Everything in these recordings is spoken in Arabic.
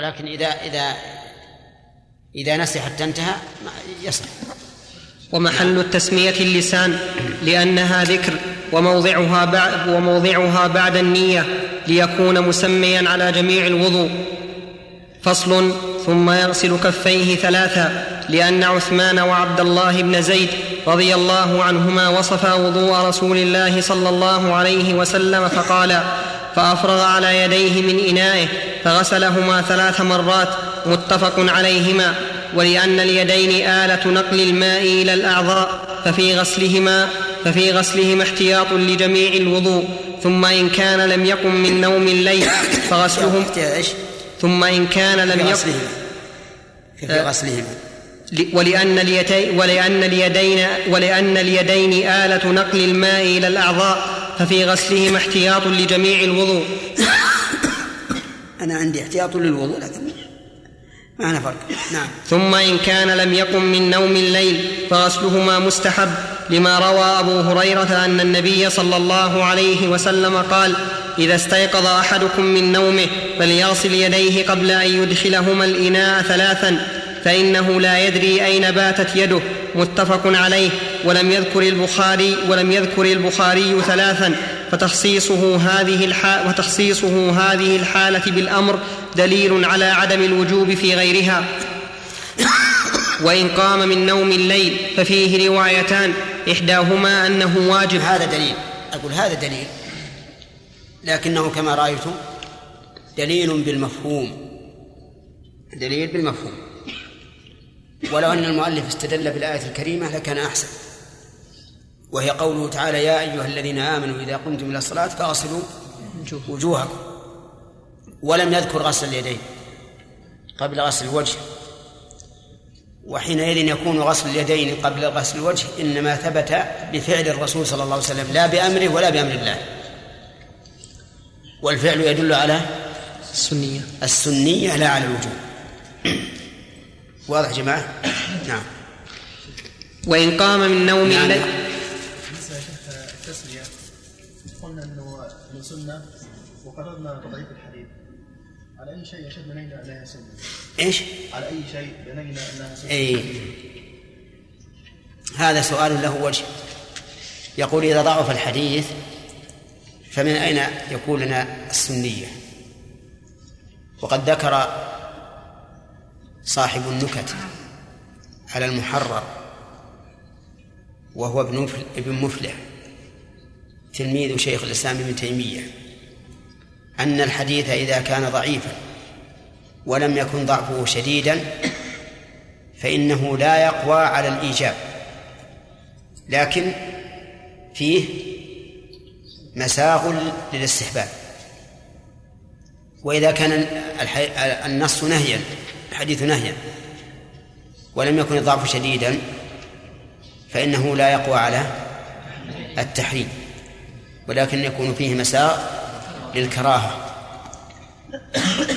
ولكن إذا إذا إذا نسي حتى انتهى يصح. ومحل التسمية اللسان لأنها ذكر وموضعها بعد وموضعها بعد النية ليكون مسميا على جميع الوضوء. فصل ثم يغسل كفيه ثلاثا لأن عثمان وعبد الله بن زيد رضي الله عنهما وصفا وضوء رسول الله صلى الله عليه وسلم فقال فأفرغ على يديه من إنائه فغسلهما ثلاث مرات متفق عليهما. ولأن اليدين آلة نقل الماء إلى الأعضاء ففي غسلهما ففي غسلهما احتياط لجميع الوضوء. ثم إن كان لم يقم من نوم الليل فغسلهم ثم إن كان لم يقم في غسلهما. ولأن اليدين ولأن اليدين ولأن اليدين آلة نقل الماء إلى الأعضاء ففي غسلهما احتياط لجميع الوضوء. أنا عندي احتياط للوضوء لكن ما فرق. نعم. ثم إن كان لم يقم من نوم الليل فغسلهما مستحب لما روى أبو هريرة أن النبي صلى الله عليه وسلم قال إذا استيقظ أحدكم من نومه فليغسل يديه قبل أن يدخلهما الإناء ثلاثا فإنه لا يدري أين باتت يده. متفق عليه. ولم يذكر البخاري ولم يذكر البخاري ثلاثا فتخصيصه هذه الحالة وتخصيصه هذه الحالة بالأمر دليل على عدم الوجوب في غيرها. وإن قام من نوم الليل ففيه روايتان إحداهما أنه واجب. هذا دليل. أقول هذا دليل. لكنه كما رأيتم دليل بالمفهوم. دليل بالمفهوم. ولو أن المؤلف استدل بالآية الكريمة لكان أحسن. وهي قوله تعالى يا أيها الذين آمنوا إذا قمتم إلى الصلاة فأغسلوا وجوهكم ولم يذكر غسل اليدين قبل غسل الوجه وحينئذ يكون غسل اليدين قبل غسل الوجه إنما ثبت بفعل الرسول صلى الله عليه وسلم لا بأمره ولا بأمر الله. والفعل يدل على السنية. السنية لا على الوجوب واضح جماعة؟ نعم. وإن قام من نوم نعم. تضعيف الحديث على أي شيء يشهد بنينا أنها سنة إيش؟ على أي شيء بنينا أنها سنة أي هذا سؤال له وجه. يقول إذا ضعف الحديث فمن أين يكون لنا السنية؟ وقد ذكر صاحب النكت على المحرر وهو ابن ابن مفلح تلميذ شيخ الإسلام ابن تيمية. أن الحديث إذا كان ضعيفا ولم يكن ضعفه شديدا فإنه لا يقوى على الإيجاب. لكن فيه مساغ للاستحباب. وإذا كان النص نهيا الحديث نهيا ولم يكن الضعف شديدا فإنه لا يقوى على التحريم. ولكن يكون فيه مساغ للكراهة.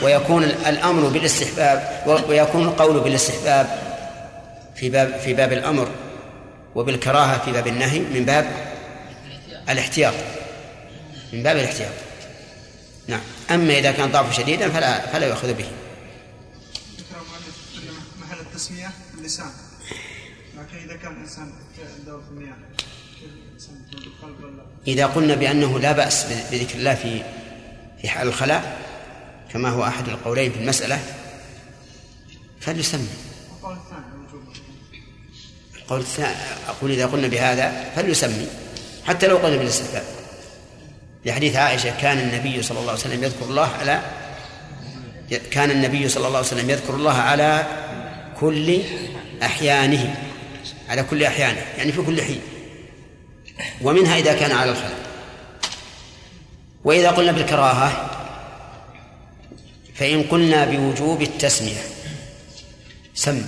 ويكون الأمر بالاستحباب ويكون القول بالاستحباب في باب في باب الأمر وبالكراهة في باب النهي من باب الاحتياط. من باب الاحتياط. نعم. أما إذا كان ضعف شديدا فلا فلا يؤخذ به. محل التسمية اللسان. لكن إذا كان الإنسان دور في المياه إذا قلنا بأنه لا بأس بذكر الله في في حال الخلاء كما هو أحد القولين في المسألة فليسمي القول الثاني أقول إذا قلنا بهذا فليسمي حتى لو قلنا بالاستحباب. لحديث عائشة كان النبي صلى الله عليه وسلم يذكر الله على كان النبي صلى الله عليه وسلم يذكر الله على كل أحيانه على كل أحيانه يعني في كل حين. ومنها إذا كان على الخلق وإذا قلنا بالكراهة فإن قلنا بوجوب التسمية سمى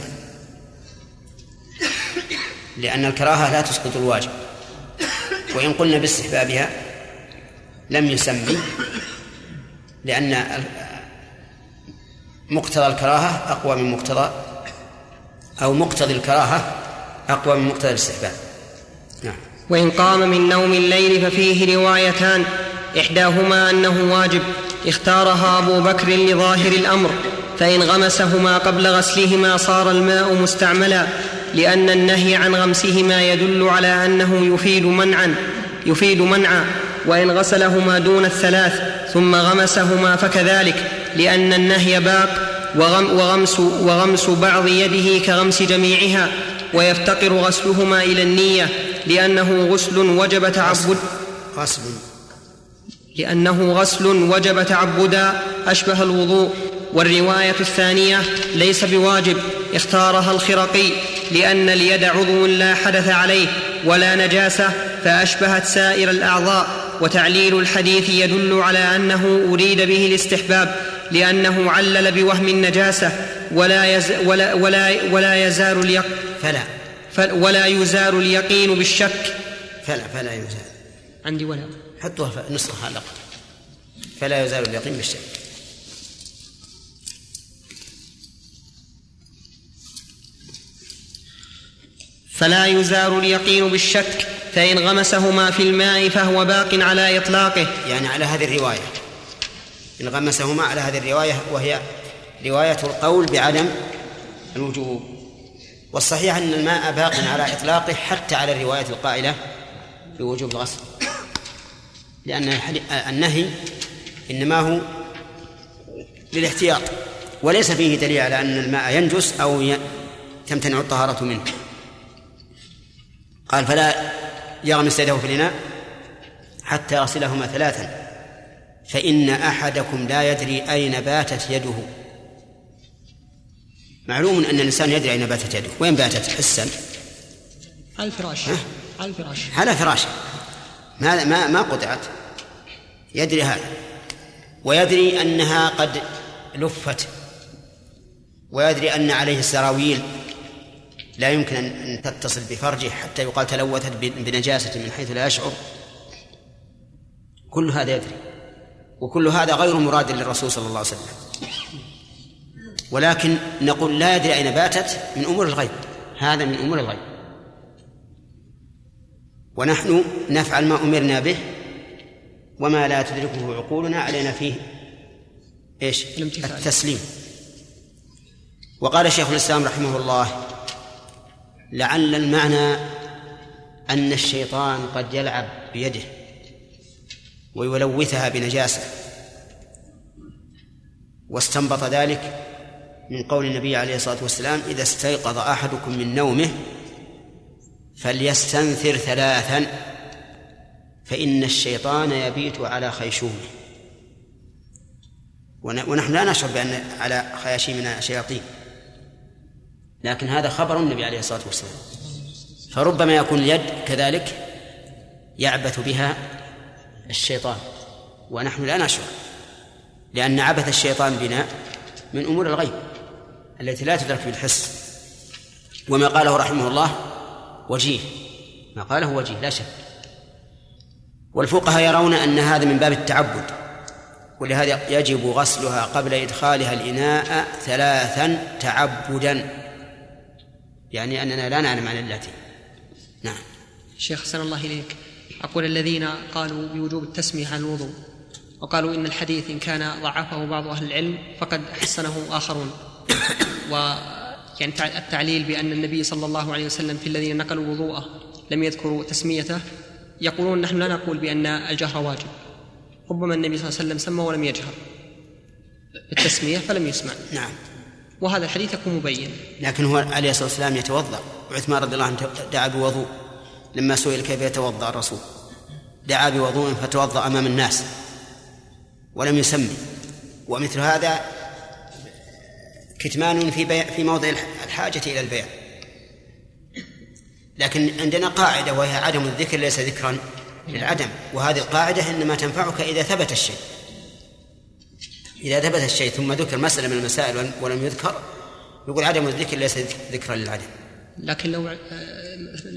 لأن الكراهة لا تسقط الواجب. وإن قلنا باستحبابها لم يسمي لأن مقتضى الكراهة أقوى من مقتضى أو مقتضي الكراهة أقوى من مقتضى الاستحباب. نعم. وإن قام من نوم الليل ففيه روايتان إحداهما أنه واجب اختارها أبو بكر لظاهر الأمر فإن غمسهما قبل غسلهما صار الماء مستعملا لأن النهي عن غمسهما يدل على أنه يفيد منعا يفيد منعا وإن غسلهما دون الثلاث ثم غمسهما فكذلك لأن النهي باق وغمس, وغمس بعض يده كغمس جميعها ويفتقر غسلهما إلى النية لأنه غسل وجب تعبد. غسل. لأنه غسل وجب تعبدا أشبه الوضوء. والرواية الثانية ليس بواجب اختارها الخرقي لأن اليد عضو لا حدث عليه ولا نجاسة فأشبهت سائر الأعضاء. وتعليل الحديث يدل على أنه أريد به الاستحباب لأنه علل بوهم النجاسة ولا يز ولا ولا, ولا يزال اليق فلا. ولا يزال اليقين بالشك. فلا فلا يزال. عندي ولا. حطوها نسخة على فلا يزال اليقين بالشك. فلا يزال اليقين بالشك فإن غمسهما في الماء فهو باق على إطلاقه. يعني على هذه الرواية. إن غمسهما على هذه الرواية وهي رواية القول بعدم الوجوب. والصحيح أن الماء باق على إطلاقه حتى على الرواية القائلة بوجوب الغسل. لأن النهي إنما هو للاحتياط وليس فيه دليل على أن الماء ينجس أو تمتنع الطهارة منه. قال فلا يغمس يده في الإناء حتى يغسلهما ثلاثا فإن أحدكم لا يدري أين باتت يده. معلوم أن الإنسان يدري أين باتت يده. وين باتت؟ حسا. على الفراش. على الفراش. على فراشه ما ما ما قطعت. يدري هذا. ويدري أنها قد لفت. ويدري أن عليه السراويل لا يمكن أن تتصل بفرجه حتى يقال تلوثت بنجاسة من حيث لا يشعر. كل هذا يدري. وكل هذا غير مراد للرسول صلى الله عليه وسلم. ولكن نقول لا يدري أين باتت من أمور الغيب. هذا من أمور الغيب. ونحن نفعل ما أمرنا به وما لا تدركه عقولنا علينا فيه. إيش؟ التسليم. وقال شيخ الإسلام رحمه الله لعل المعنى أن الشيطان قد يلعب بيده ويلوثها بنجاسة واستنبط ذلك من قول النبي عليه الصلاة والسلام إذا استيقظ أحدكم من نومه فليستنثر ثلاثا فإن الشيطان يبيت على خيشومه ونحن لا نشعر بأن على خياشيمنا شياطين. لكن هذا خبر النبي عليه الصلاة والسلام. فربما يكون اليد كذلك يعبث بها الشيطان. ونحن لا نشعر لأن عبث الشيطان بنا من أمور الغيب التي لا تدرك بالحس. وما قاله رحمه الله وجيه. ما قاله وجيه لا شك. والفقهاء يرون أن هذا من باب التعبد ولهذا يجب غسلها قبل إدخالها الإناء ثلاثا تعبدا. يعني أننا لا نعلم عن التي. نعم. شيخ حسن الله إليك. أقول الذين قالوا بوجوب التسمية عن الوضوء وقالوا إن الحديث إن كان ضعفه بعض أهل العلم فقد حسنه آخرون. و يعني التعليل بأن النبي صلى الله عليه وسلم في الذين نقلوا وضوءه لم يذكروا تسميته يقولون نحن لا نقول بأن الجهر واجب. ربما النبي صلى الله عليه وسلم سمى ولم يجهر. بالتسمية فلم يسمع. نعم. وهذا الحديث يكون مبين. لكن هو عليه الصلاة والسلام يتوضأ. وعثمان رضي الله عنه دعا بوضوء. لما سئل كيف يتوضأ الرسول؟ دعا بوضوء فتوضأ أمام الناس. ولم يسمي. ومثل هذا كتمان في بي... في موضع الحاجة إلى البيان لكن عندنا قاعدة وهي عدم الذكر ليس ذكرا للعدم. وهذه القاعدة إنما تنفعك إذا ثبت الشيء. إذا ثبت الشيء ثم ذكر مسألة من المسائل ولم يذكر يقول عدم الذكر ليس ذكرا للعدم. لكن لو آه،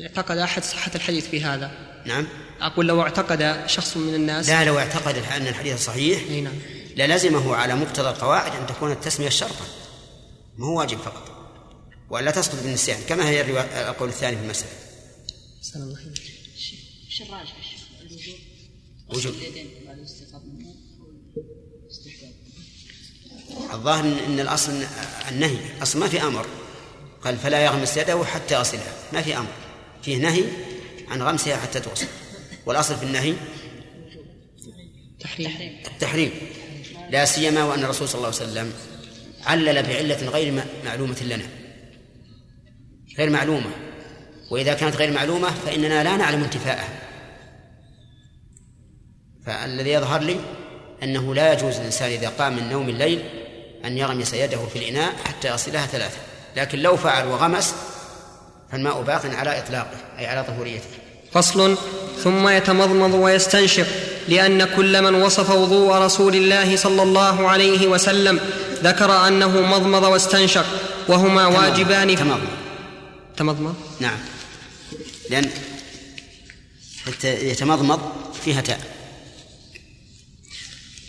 اعتقد أحد صحة الحديث في هذا. نعم. أقول لو اعتقد شخص من الناس. لا لو اعتقد أن الحديث صحيح نعم. للزمه على مقتضى القواعد أن تكون التسمية شرطا. ما هو واجب فقط. ولا تسقط بالنسيان كما هي القول الثاني في المسألة. سلام الله إيش الراجح الوجوب. وجوب. الظاهر ان الأصل النهي. أصل ما في أمر. قال فلا يغمس يده حتى يصلها ما في أمر. فيه نهي عن غمسها حتى توصل والأصل في النهي تحريم. التحريم لا سيما وأن الرسول صلى الله عليه وسلم علل بعلة غير معلومة لنا. غير معلومة. وإذا كانت غير معلومة فإننا لا نعلم انتفاءها. فالذي يظهر لي أنه لا يجوز للإنسان إذا قام من نوم الليل أن يغمس يده في الإناء حتى يصلها ثلاثة. لكن لو فعل وغمس فالماء باق على إطلاقه أي على طهوريته. فصل. ثم يتمضمض ويستنشق لأن كل من وصف وضوء رسول الله صلى الله عليه وسلم ذكر أنه مضمض واستنشق وهما واجبان. تمام. تمضمض؟ نعم. لأن حتى يتمضمض فيها تاء.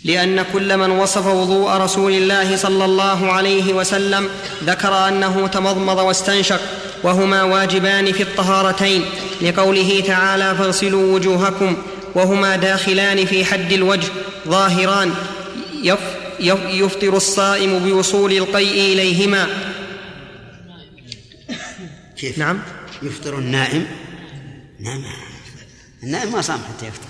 لأن كل من وصف وضوء رسول الله صلى الله عليه وسلم ذكر أنه تمضمض واستنشق وهما واجبان في الطهارتين. لقوله تعالى فاغسلوا وجوهكم وهما داخلان في حد الوجه ظاهران. يف يفطر الصائم بوصول القيء إليهما. كيف؟ نعم. يفطر النائم؟ نعم. النائم ما صام حتى يفطر.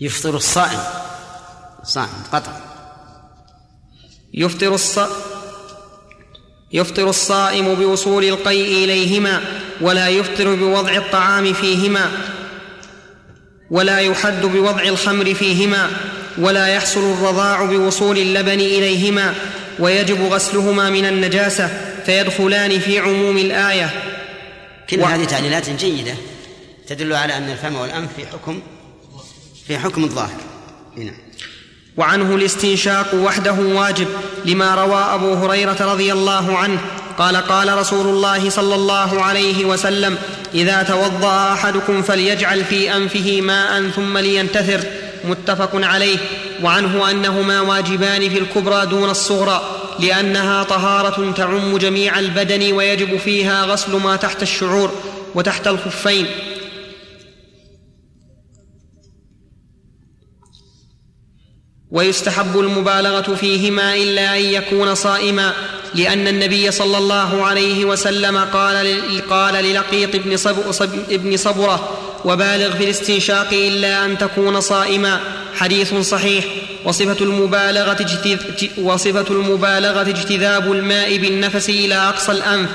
يفطر الصائم. صائم قطع. يفطر الص يفطر الصائم بوصول القيء إليهما ولا يفطر بوضع الطعام فيهما. ولا يحد بوضع الخمر فيهما ولا يحصل الرضاع بوصول اللبن إليهما ويجب غسلهما من النجاسة فيدخلان في عموم الآية. كل و- هذه تعليلات جيدة تدل على أن الفم والأنف في حكم في حكم الظاهر. نعم. وعنه الاستنشاق وحده واجب لما روى أبو هريرة رضي الله عنه قال قال رسول الله صلى الله عليه وسلم إذا توضأ أحدكم فليجعل في أنفه ماء ثم لينتثر متفق عليه. وعنه أنهما واجبان في الكبرى دون الصغرى لأنها طهارة تعم جميع البدن ويجب فيها غسل ما تحت الشعور وتحت الخفين. ويستحب المبالغة فيهما إلا أن يكون صائما لأن النبي صلى الله عليه وسلم قال قال للقيط بن, ابن صبرة وبالغ في الاستنشاق إلا أن تكون صائما حديث صحيح وصفة المبالغة. وصفة المبالغة اجتذاب الماء بالنفس إلى أقصى الأنف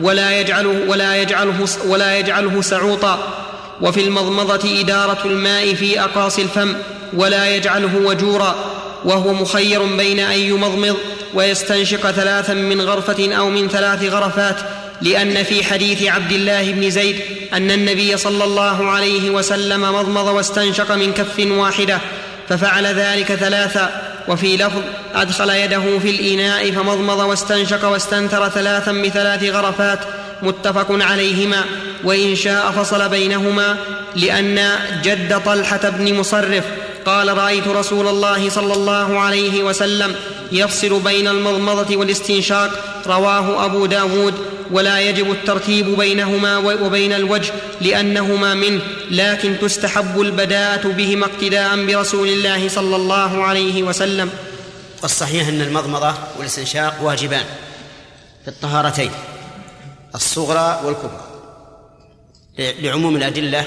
ولا يجعله ولا يجعله ولا يجعله سعوطا وفي المضمضة إدارة الماء في أقاصي الفم ولا يجعله وجورا وهو مخير بين أن يمضمض ويستنشق ثلاثا من غرفة أو من ثلاث غرفات لأن في حديث عبد الله بن زيد أن النبي صلى الله عليه وسلم مضمض واستنشق من كف واحدة ففعل ذلك ثلاثا وفي لفظ أدخل يده في الإناء فمضمض واستنشق واستنثر ثلاثا بثلاث غرفات متفق عليهما وإن شاء فصل بينهما لأن جد طلحة بن مصرف قال رأيت رسول الله صلى الله عليه وسلم يفصل بين المضمضة والاستنشاق رواه أبو داود ولا يجب الترتيب بينهما وبين الوجه لأنهما منه لكن تستحب البداءة بهما اقتداء برسول الله صلى الله عليه وسلم. والصحيح أن المضمضة والاستنشاق واجبان في الطهارتين الصغرى والكبرى لعموم الأدلة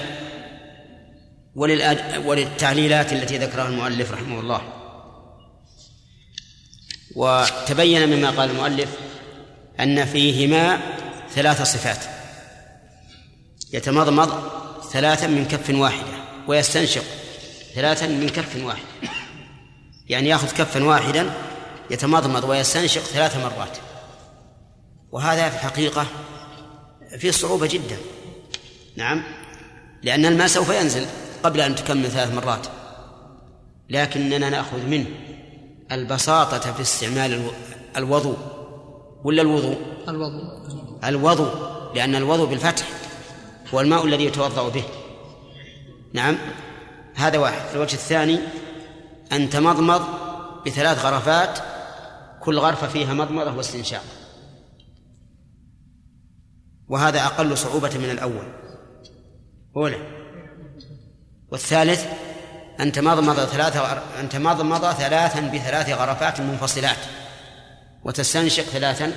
وللأد... وللتعليلات التي ذكرها المؤلف رحمه الله. وتبين مما قال المؤلف أن فيهما ثلاث صفات. يتمضمض ثلاثا من كف واحدة ويستنشق ثلاثا من كف واحد. يعني يأخذ كفا واحدا يتمضمض ويستنشق ثلاث مرات. وهذا في الحقيقة فيه صعوبة جدا. نعم لأن الماء سوف ينزل. قبل أن تكمل ثلاث مرات. لكننا نأخذ منه البساطة في استعمال الوضوء. ولا الوضوء؟ الوضوء. الوضوء لأن الوضوء بالفتح هو الماء الذي يتوضأ به. نعم. هذا واحد. الوجه الثاني أن تمضمض بثلاث غرفات كل غرفة فيها مضمضة واستنشاق. وهذا أقل صعوبة من الأول. أولى والثالث أن تمضمض ثلاثة أن تمضمض ثلاثا بثلاث غرفات منفصلات وتستنشق ثلاثا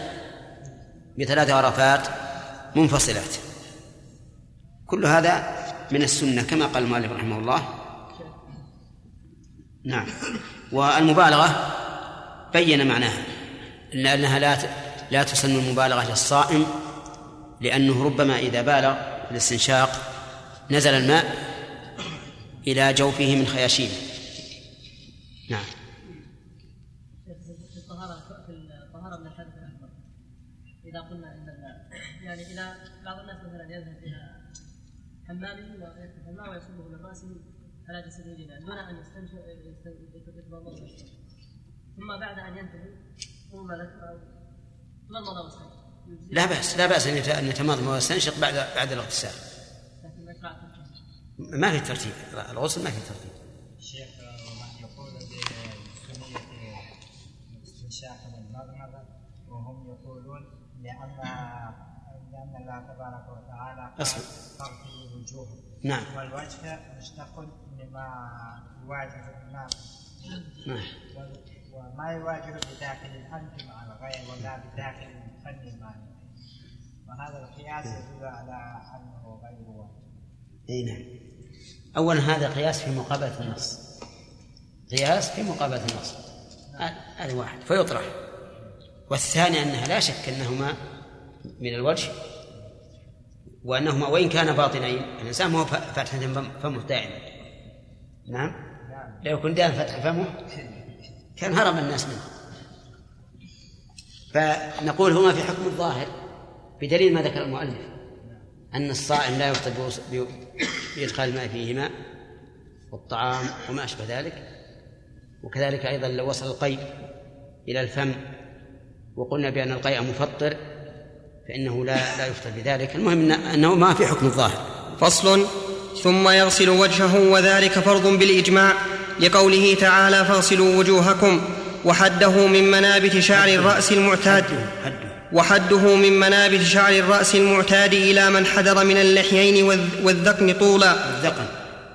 بثلاث غرفات منفصلات. كل هذا من السنة كما قال المؤلف رحمه الله. نعم. والمبالغة بين معناها إن أنها لا لا تسن المبالغة للصائم لأنه ربما إذا بالغ الاستنشاق نزل الماء إلى جوفه من خياشيمه نعم. إذا قلنا أن يعني إذا بعض الناس مثلا يذهب إلى حمامه الماء ويصبه من رأسه على جسده جميعا دون أن يستنشق ثم بعد أن ينتهي ثم واستنشق لا بأس لا بأس أن يتمضمض ويستنشق بعد بعد الاغتسال. ما في ترتيب. الغسل ما في ترتيب. الشيخ يقول بسنية الاستنشاق والمضمضة وهم يقولون لأن لأن الله تبارك وتعالى الوجوه نعم. والوجه مشتق مما يواجه الماء نعم. وما يواجه بداخل الأنف مع الغير ولا بداخل الفم مع وهذا القياس يدل على أنه غير واجب. إي نعم. اولا هذا قياس في مقابلة النص. قياس في مقابلة النص. هذا- واحد فيطرح. والثاني أنها لا شك أنهما من الوجه. وأنهما وإن كانا باطنين الإنسان هو ف- فتحه فم- فمه دائما نعم؟ لو كنت دائما فتح فمه. كان هرب الناس منه. فنقول هما في حكم الظاهر بدليل ما ذكر المؤلف. أن الصائم لا يفطر بإدخال الماء فيهما والطعام وما أشبه ذلك. وكذلك أيضا لو وصل القيء إلى الفم وقلنا بأن القيء مفطر فإنه لا لا يفطر بذلك. المهم أنه ما في حكم الظاهر. فصل. ثم يغسل وجهه وذلك فرض بالإجماع لقوله تعالى فاغسلوا وجوهكم وحده من منابت شعر الرأس المعتاد. حده. وحده من منابت شعر الرأس المعتاد إلى من حذر من اللحيين والذ- والذقن طولا. الذقن.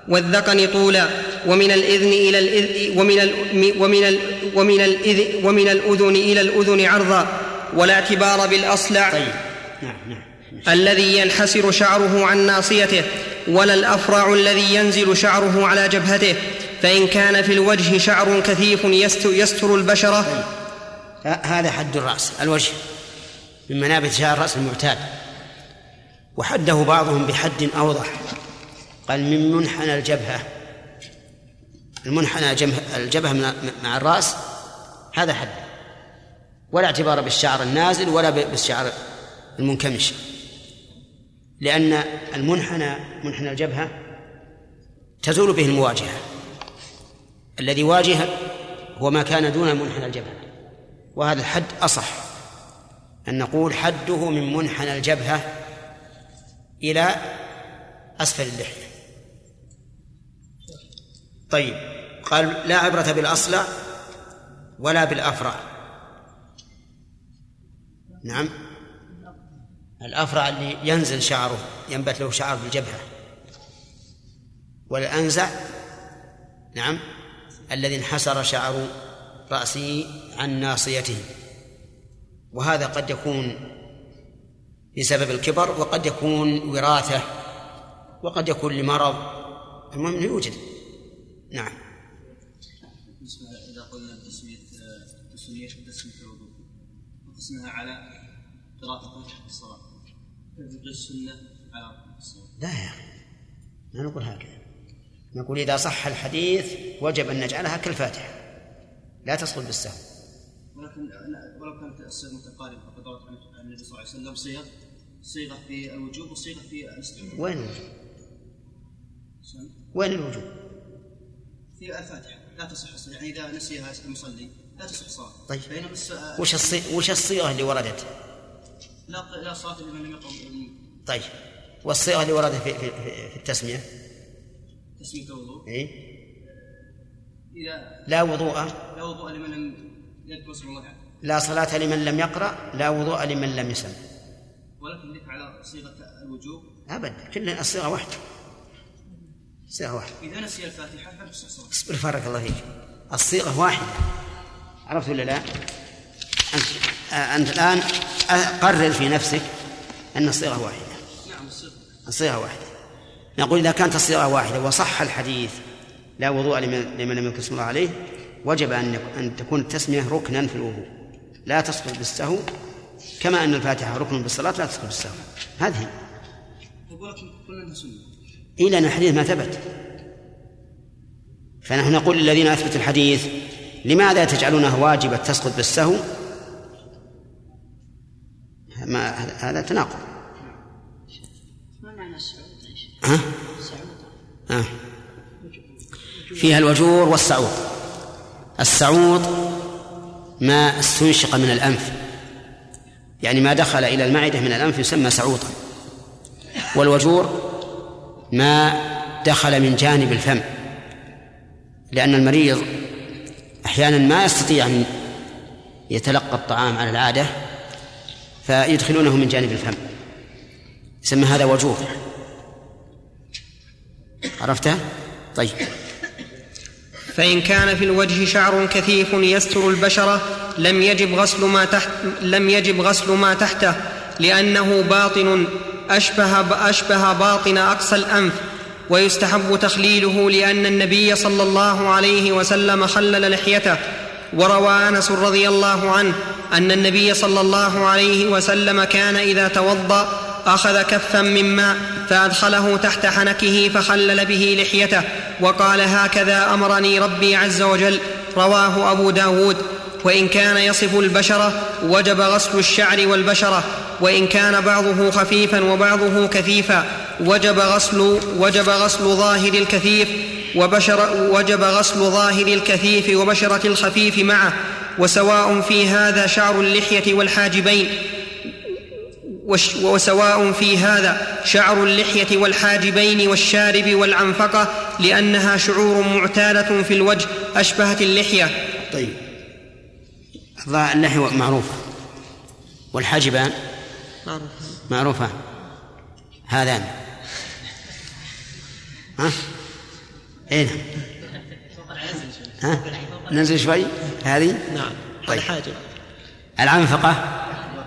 والذقن طولا. ومن الإذن إلى الإذن ومن ال ومن ال ومن الإذن ومن الأذن إلى الأذن عرضا. ولا اعتبار بالأصلع طيب. نعم نعم. الذي ينحسر شعره عن ناصيته ولا الافرع الذي ينزل شعره على جبهته. فإن كان في الوجه شعر كثيف يست- يستر البشرة. ه- هذا حد الرأس الوجه. من منابت شعر الرأس المعتاد. وحده بعضهم بحد أوضح. قال من منحنى الجبهة. المنحنى الجبهة مع الرأس هذا حد. ولا اعتبار بالشعر النازل ولا بالشعر المنكمش. لأن المنحنى منحنى الجبهة تزول به المواجهة. الذي واجه هو ما كان دون منحنى الجبهة. وهذا الحد أصح. أن نقول حده من منحنى الجبهة إلى أسفل اللحية طيب قال لا عبرة بالأصلع ولا بالأفرع. نعم. الأفرع اللي ينزل شعره ينبت له شعر بالجبهة والأنزع نعم الذي انحسر شعر رأسه عن ناصيته. وهذا قد يكون بسبب الكبر وقد يكون وراثة وقد يكون لمرض. المهم أنه يوجد. نعم. بالنسبة إذا قلنا تسمية تسمية تسمية الوضوء على قراءة الفاتحة في الصلاة. السنة على الصلاة. لا يا أخي لا نقول هكذا. نقول إذا صح الحديث وجب أن نجعلها كالفاتحة لا تسقط بالسهو. ولكن ولو كانت الصيغ متقاربة فقد روت عن النبي صلى الله عليه وسلم صيغ صيغة في الوجوب وصيغة في الاستحباب وين الوجوب؟ وين الوجوب؟ في الفاتحة لا تصح الصلاة يعني إذا نسيها المصلي لا تصح الصلاة طيب. بينما وش الصي... وش الصيغة اللي وردت؟ لا لا صلاة لمن لم يقم طيب والصيغة اللي وردت في, في, في, التسمية؟ تسمية الوضوء؟ إذا لا وضوء لا وضوء لمن لم يذكر اسم الله لا صلاة لمن لم يقرأ لا وضوء لمن لم يسم ولكن ذكر على صيغة الوجوب؟ أبد كل الصيغة واحدة. صيغة واحدة. إذا نسي الفاتحة فلا تصح صلاته اصبر بارك الله فيك. الصيغة واحدة. عرفت ولا لا؟ أنت, أنت الآن قرر في نفسك أن الصيغة واحدة. نعم الصيغة الصيغة واحدة. نقول إذا كانت الصيغة واحدة وصح الحديث لا وضوء لمن لم يذكر اسم الله عليه وجب أن أن تكون التسمية ركنا في الوضوء. لا تسقط بالسهو كما أن الفاتحة ركن بالصلاة لا تسقط بالسهو هذه يقول لك قلنا انها سنه إلى أن الحديث ما ثبت فنحن نقول للذين أثبتوا الحديث لماذا تجعلونها واجبة تسقط بالسهو ما هذا تناقض ما معنى السعود؟ ها؟ السعود. فيها الوجور والسعوط السعوط ما استنشق من الأنف. يعني ما دخل إلى المعدة من الأنف يسمى سعوطا. والوجور ما دخل من جانب الفم. لأن المريض أحيانا ما يستطيع أن يتلقى الطعام على العادة فيدخلونه من جانب الفم. يسمى هذا وجور. عرفته؟ طيب. فإن كان في الوجه شعر كثيف يستر البشرة لم يجب غسل ما تحت لم يجب غسل ما تحته لأنه باطن أشبه أشبه باطن أقصى الأنف ويستحب تخليله لأن النبي صلى الله عليه وسلم خلل لحيته. وروى أنس رضي الله عنه أن النبي صلى الله عليه وسلم كان إذا توضأ أخذ كفا من ماء فأدخله تحت حنكه فخلل به لحيته وقال هكذا أمرني ربي عز وجل. رواه أبو داود. وإن كان يصف البشرة وجب غسل الشعر والبشرة وإن كان بعضه خفيفا وبعضه كثيفا وجب غسل وجب غسل ظاهر الكثيف وبشر وجب غسل ظاهر الكثيف وبشرة الخفيف معه وسواء في هذا شعر اللحية والحاجبين. وسواء في هذا شعر اللحية والحاجبين والشارب والعنفقة لأنها شعور معتادة في الوجه أشبهت اللحية. طيب. الظاهر اللحية معروفة والحاجبان؟ معروف معروفة هذان. ها؟ اين ها؟ ننزل شوي. هذه؟ نعم. طيب. هذا حاجب العنفقة؟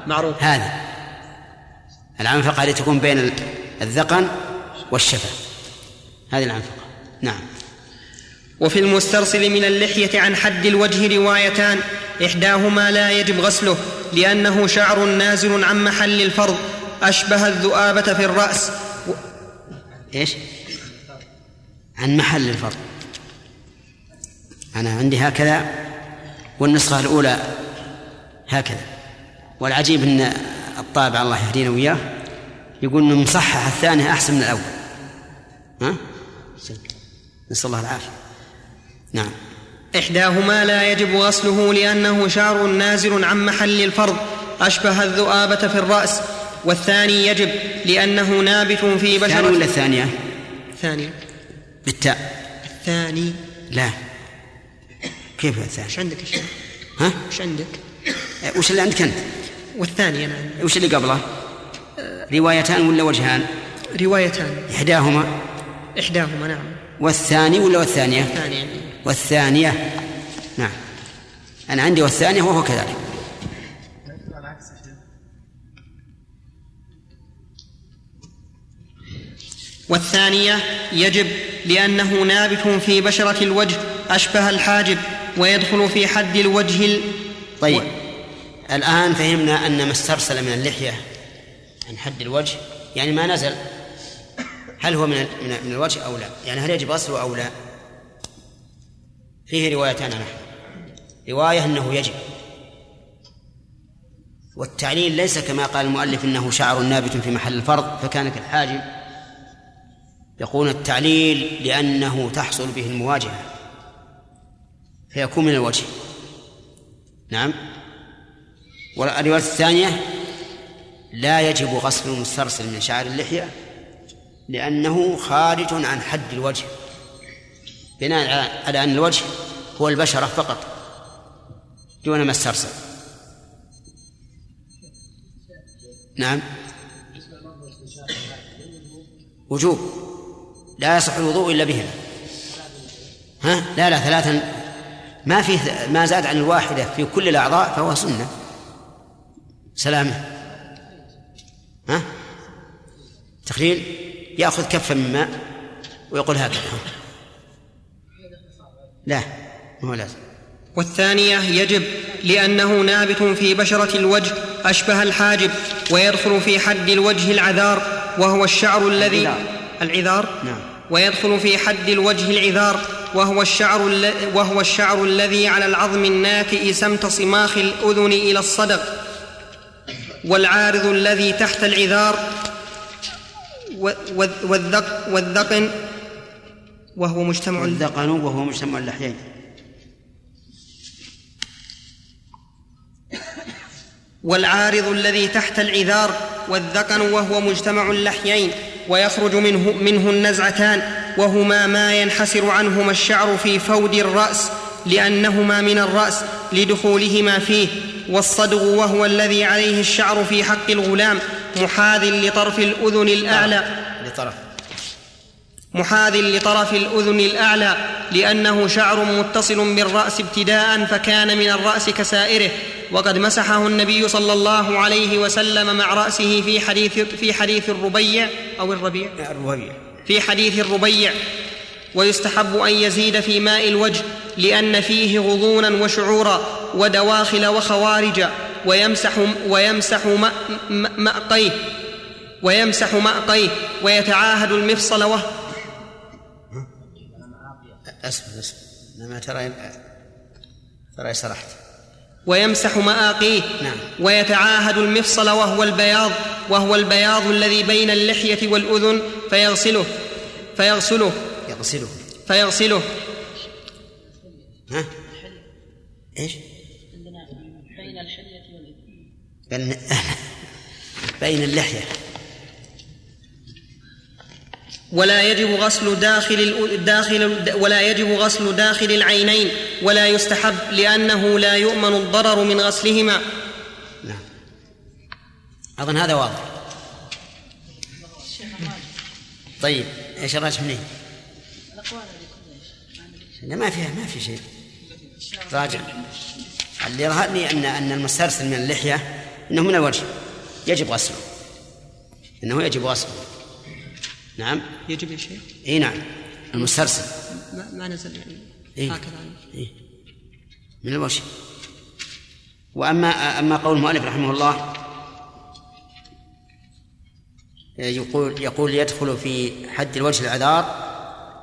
معروف. هذه العنفقة التي تكون بين الذقن والشفة هذه العنفقة نعم. وفي المسترسل من اللحية عن حد الوجه روايتان إحداهما لا يجب غسله لأنه شعر نازل عن محل الفرض أشبه الذؤابة في الرأس. و- إيش؟ عن محل الفرض. أنا عندي هكذا والنسخة الأولى هكذا. والعجيب أن الطابع الله يهدينا وإياه يقول أنه مصحح الثاني أحسن من الأول ها؟ نسأل الله العافية نعم إحداهما لا يجب غسله لأنه شعر نازل عن محل الفرض أشبه الذؤابة في الرأس والثاني يجب لأنه نابت في الثاني ولا بشرة الثانية؟ الثاني بالتاء الثاني لا كيف الثاني؟ إيش عندك يا؟ ها؟ إيش عندك؟ وش اللي عندك أنت؟ والثاني أنا عندي وش اللي قبله؟ روايتان ولا وجهان؟ روايتان. إحداهما. إحداهما نعم. والثاني ولا والثانية؟ الثاني عندي والثانية. نعم. أنا عندي والثانية وهو كذلك. والثانية يجب لأنه نابت في بشرة الوجه أشبه الحاجب ويدخل في حد الوجه ال... طيب. الآن فهمنا أن ما استرسل من اللحية عن حد الوجه يعني ما نزل. هل هو من من- الوجه أو لا؟ يعني هل يجب غسله أو لا؟ فيه روايتان نحن رواية أنه يجب. والتعليل ليس كما قال المؤلف إنه شعر نابت في محل الفرض فكان كالحاجب. يقول التعليل لأنه تحصل به المواجهة. فيكون من الوجه. نعم. والرواية الثانية لا يجب غسل المسترسل من شعر اللحية لأنه خارج عن حد الوجه بناء على- أن الوجه هو البشرة فقط دون ما استرسل. نعم. وجوب. لا يصح الوضوء إلا بهما. ها؟ لا لا ثلاثا. ما فيه ما زاد عن الواحدة في كل الأعضاء فهو سنة. سلامة. ها؟ تقليل؟ يأخذ كفا من ماء ويقول هكذا. لا ما هو لازم. والثانية يجب لأنه نابت في بشرة الوجه أشبه الحاجب ويدخل في حد الوجه العذار وهو الشعر الذي العذار. العذار؟ نعم. ويدخل في حد الوجه العذار وهو الشعر وهو الشعر الذي على العظم الناتئ سمت صماخ الأذن إلى الصدغ. والعارض الذي تحت العذار والذق والذقن وهو مجتمع والذقن وهو مجتمع اللحيين. والعارض الذي تحت العذار والذقن وهو مجتمع اللحيين. ويخرج منه منه النزعتان. وهما ما ينحسر عنهما الشعر في فود الرأس لأنهما من الرأس لدخولهما فيه. والصدغ وهو الذي عليه الشعر في حق الغلام محاذ لطرف الأذن الأعلى. لطرف. محاذ لطرف الأذن الأعلى لأنه شعر متصل بالرأس ابتداء فكان من الرأس كسائره. وقد مسحه النبي صلى الله عليه وسلم مع رأسه في حديث في حديث الربيع أو الربيع؟ الربيع. في حديث الربيع. ويستحب أن يزيد في ماء الوجه لأن فيه غضونا وشعورا. ودواخل وخوارج ويمسح ويمسح مأ- مأ- مأقيه ويمسح مأقيه ويتعاهد المفصل وهو اسف اسف ما ترى ترى سرحت؟ ويمسح مآقيه نعم. ويتعاهد المفصل وهو البياض وهو البياض الذي بين اللحية والأذن فيغسله فيغسله يغسله. فيغسله. ها؟ إيش؟ بين بين اللحية. ولا يجب غسل داخل الأ- داخل ولا يجب غسل داخل العينين ولا يستحب لأنه لا يؤمن الضرر من غسلهما. نعم. أظن هذا واضح. طيب إيش الراجح منين؟ لا ما فيها ما في شيء. راجع. اللي يظهرني ان أن المسترسل من اللحية إنه من الوجه يجب غسله. إنه يجب غسله. نعم. يجب يا شيخ؟ إي نعم. المسترسل. ما, ما نزل يعني. إيه؟ هكذا. إيه؟ من الوجه واما أما قول المؤلف رحمه الله يقول يقول يدخل في حد الوجه العذار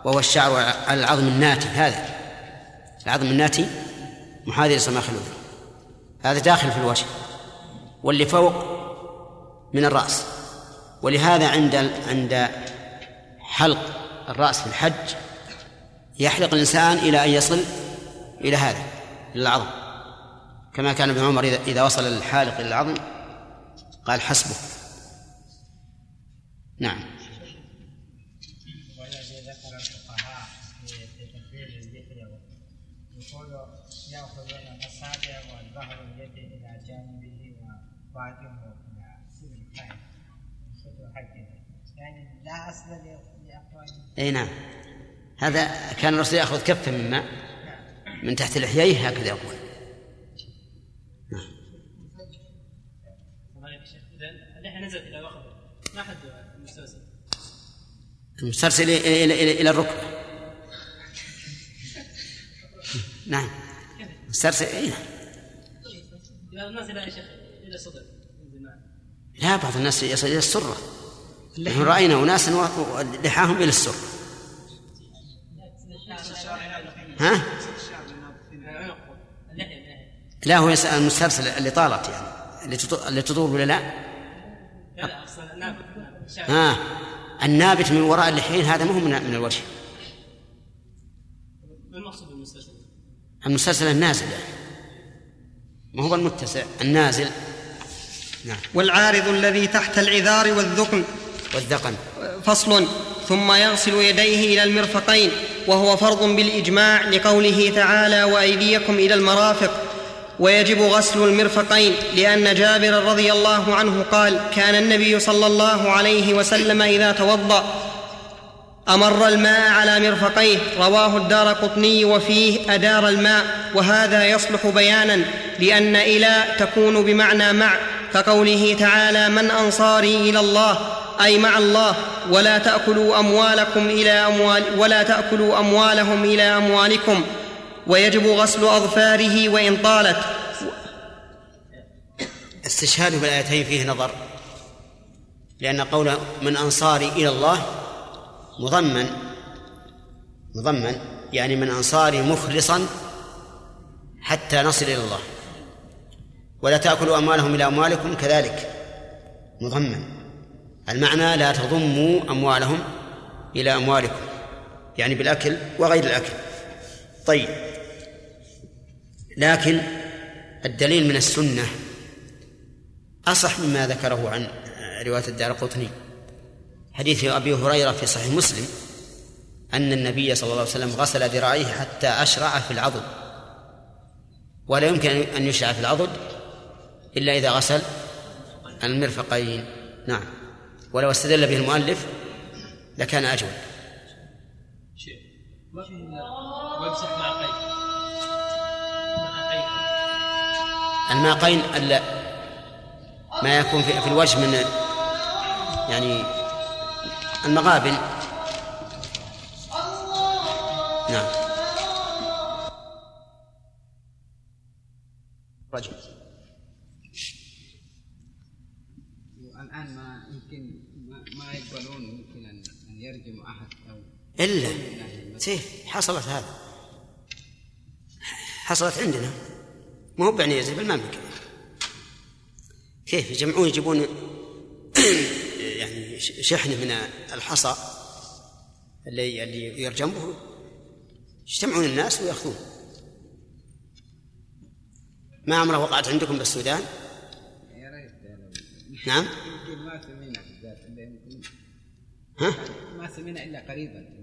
وهو الشعر على العظم الناتي. هذا. العظم الناتي محاذي لصماخ هذا داخل في الوجه. واللي فوق من الرأس. ولهذا عند عند حلق الرأس في الحج يحلق الإنسان إلى أن يصل إلى هذا إلى العظم. كما كان ابن عمر إذا وصل الحالق إلى العظم قال حسبه. نعم. لا أصل لأقوال أي نعم. هذا كان الرسول يأخذ كفا من ماء من تحت لحييه هكذا يقول. معليش يا شيخ إذا اللحية نزلت إلى ركبة ما حد المستوسم المسترسل إلى, إلى, إلى, إلى الركبة. نعم. مسترسل إيه نعم. إذا الناس إلى يا شيخ؟ إلى صدر. ينزل معه. لا بعض الناس يصل إلى السرة نحن رأينا أناسا لحاهم إلى السرة ها؟ لا هو يسأل المسترسل اللي طالت يعني. اللي تطول, ولا لا؟ ها؟ النابت من وراء اللحيين هذا ما هو من, من الوجه. المقصود بالمستوسم؟ المسترسل النازل. يعني ما هو المتسع النازل. نعم. والعارض الذي تحت العذار والذقن. والذقن. فصل. ثم يغسل يديه إلى المرفقين وهو فرض بالإجماع لقوله تعالى وأيديكم إلى المرافق. ويجب غسل المرفقين لأن جابر رضي الله عنه قال كان النبي صلى الله عليه وسلم إذا توضأ أمر الماء على مرفقيه رواه الدار قطني وفيه أدار الماء وهذا يصلح بيانا لأن إلى تكون بمعنى مع كقوله تعالى من أنصاري إلى الله أي مع الله ولا تأكلوا أموالكم إلى أموال ولا تأكلوا أموالهم إلى أموالكم. ويجب غسل أظفاره وإن طالت. استشهاده بالآيتين فيه نظر لأن قول من أنصاري إلى الله مضمن مضمن يعني من أنصاري مخلصا حتى نصل إلى الله. ولا تأكلوا أموالهم إلى أموالكم كذلك. مضمن. المعنى لا تضموا أموالهم إلى أموالكم. يعني بالأكل وغير الأكل. طيب. لكن الدليل من السنة أصح مما ذكره عن رواية الدار قطني. حديث أبي هريرة في صحيح مسلم أن النبي صلى الله عليه وسلم غسل ذراعيه حتى أشرع في العضد. ولا يمكن أن يشرع في العضد إلا إذا غسل المرفقين. نعم. ولو استدل به المؤلف لكان أجود. مع قيد الماقين ألا ما يكون في, في الوجه من يعني المغابن نعم. رجل. الآن ما يمكن ما يقبلون يمكن أن يرجم أحد أو إلا. سيف حصلت هذا. حصلت عندنا. ما هو بعني يزيد بالمملكة كيف يجمعون يجيبون شحنة من الحصى اللي اللي يرجم به يجتمعون الناس ويأخذون ما عمره وقعت عندكم بالسودان؟ نعم ما يمكن ها؟ ما سمعنا إلا قريبا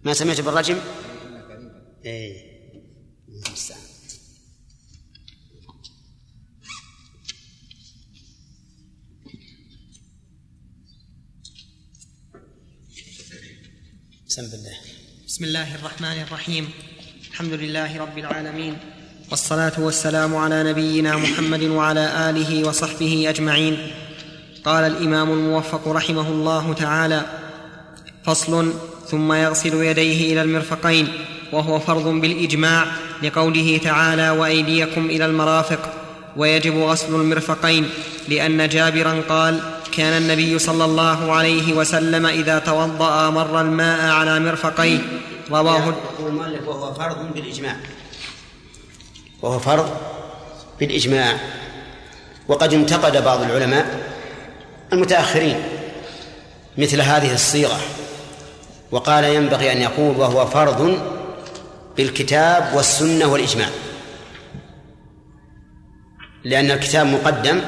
ما سمعت بالرجم؟ إلا قريبا إيه المستعان بسم الله بسم الله الرحمن الرحيم. الحمد لله رب العالمين. والصلاة والسلام على نبينا محمد وعلى آله وصحبه أجمعين. قال الإمام الموفق رحمه الله تعالى فصل ثم يغسل يديه إلى المرفقين وهو فرض بالإجماع لقوله تعالى وأيديكم إلى المرافق. ويجب غسل المرفقين لأن جابرا قال كان النبي صلى الله عليه وسلم إذا توضأ مر الماء على مرفقيه. رواه المؤلف وهو فرض بالإجماع. وهو فرض بالإجماع. وقد انتقد بعض العلماء المتأخرين مثل هذه الصيغة. وقال ينبغي أن يقول وهو فرض بالكتاب والسنة والإجماع. لأن الكتاب مقدم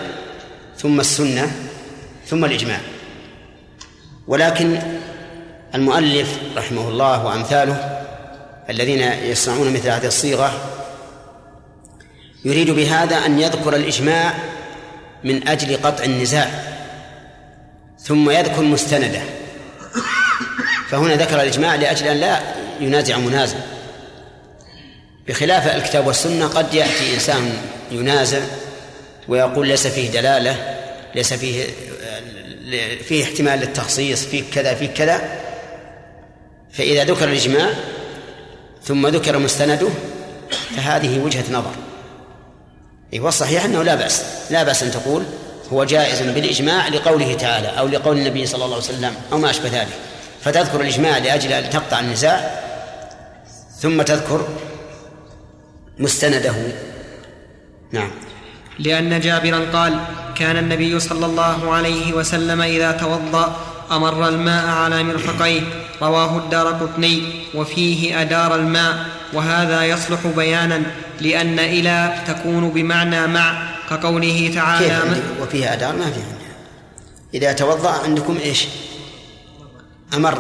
ثم السنة ثم الإجماع. ولكن المؤلف رحمه الله وأمثاله الذين يصنعون مثل هذه الصيغة يريد بهذا أن يذكر الإجماع من أجل قطع النزاع ثم يذكر مستنده. فهنا ذكر الإجماع لأجل أن لا ينازع منازع. بخلاف الكتاب والسنة قد يأتي إنسان ينازع ويقول ليس فيه دلالة ليس فيه فيه احتمال للتخصيص فيه كذا فيه كذا. فإذا ذكر الإجماع ثم ذكر مستنده فهذه وجهة نظر. إيه والصحيح أنه لا بأس لا بأس أن تقول هو جائز بالإجماع لقوله تعالى أو لقول النبي صلى الله عليه وسلم أو ما أشبه ذلك. فتذكر الإجماع لأجل أن تقطع النزاع ثم تذكر مستنده. نعم. لأن جابرا قال كان النبي صلى الله عليه وسلم إذا توضأ أمر الماء على مرفقيه. رواه الدار قطني وفيه أدار الماء. وهذا يصلح بيانا لأن إلى تكون بمعنى مع كقوله تعالى وفيها أدار؟ ما عندها. إذا توضأ عندكم إيش؟ أمر.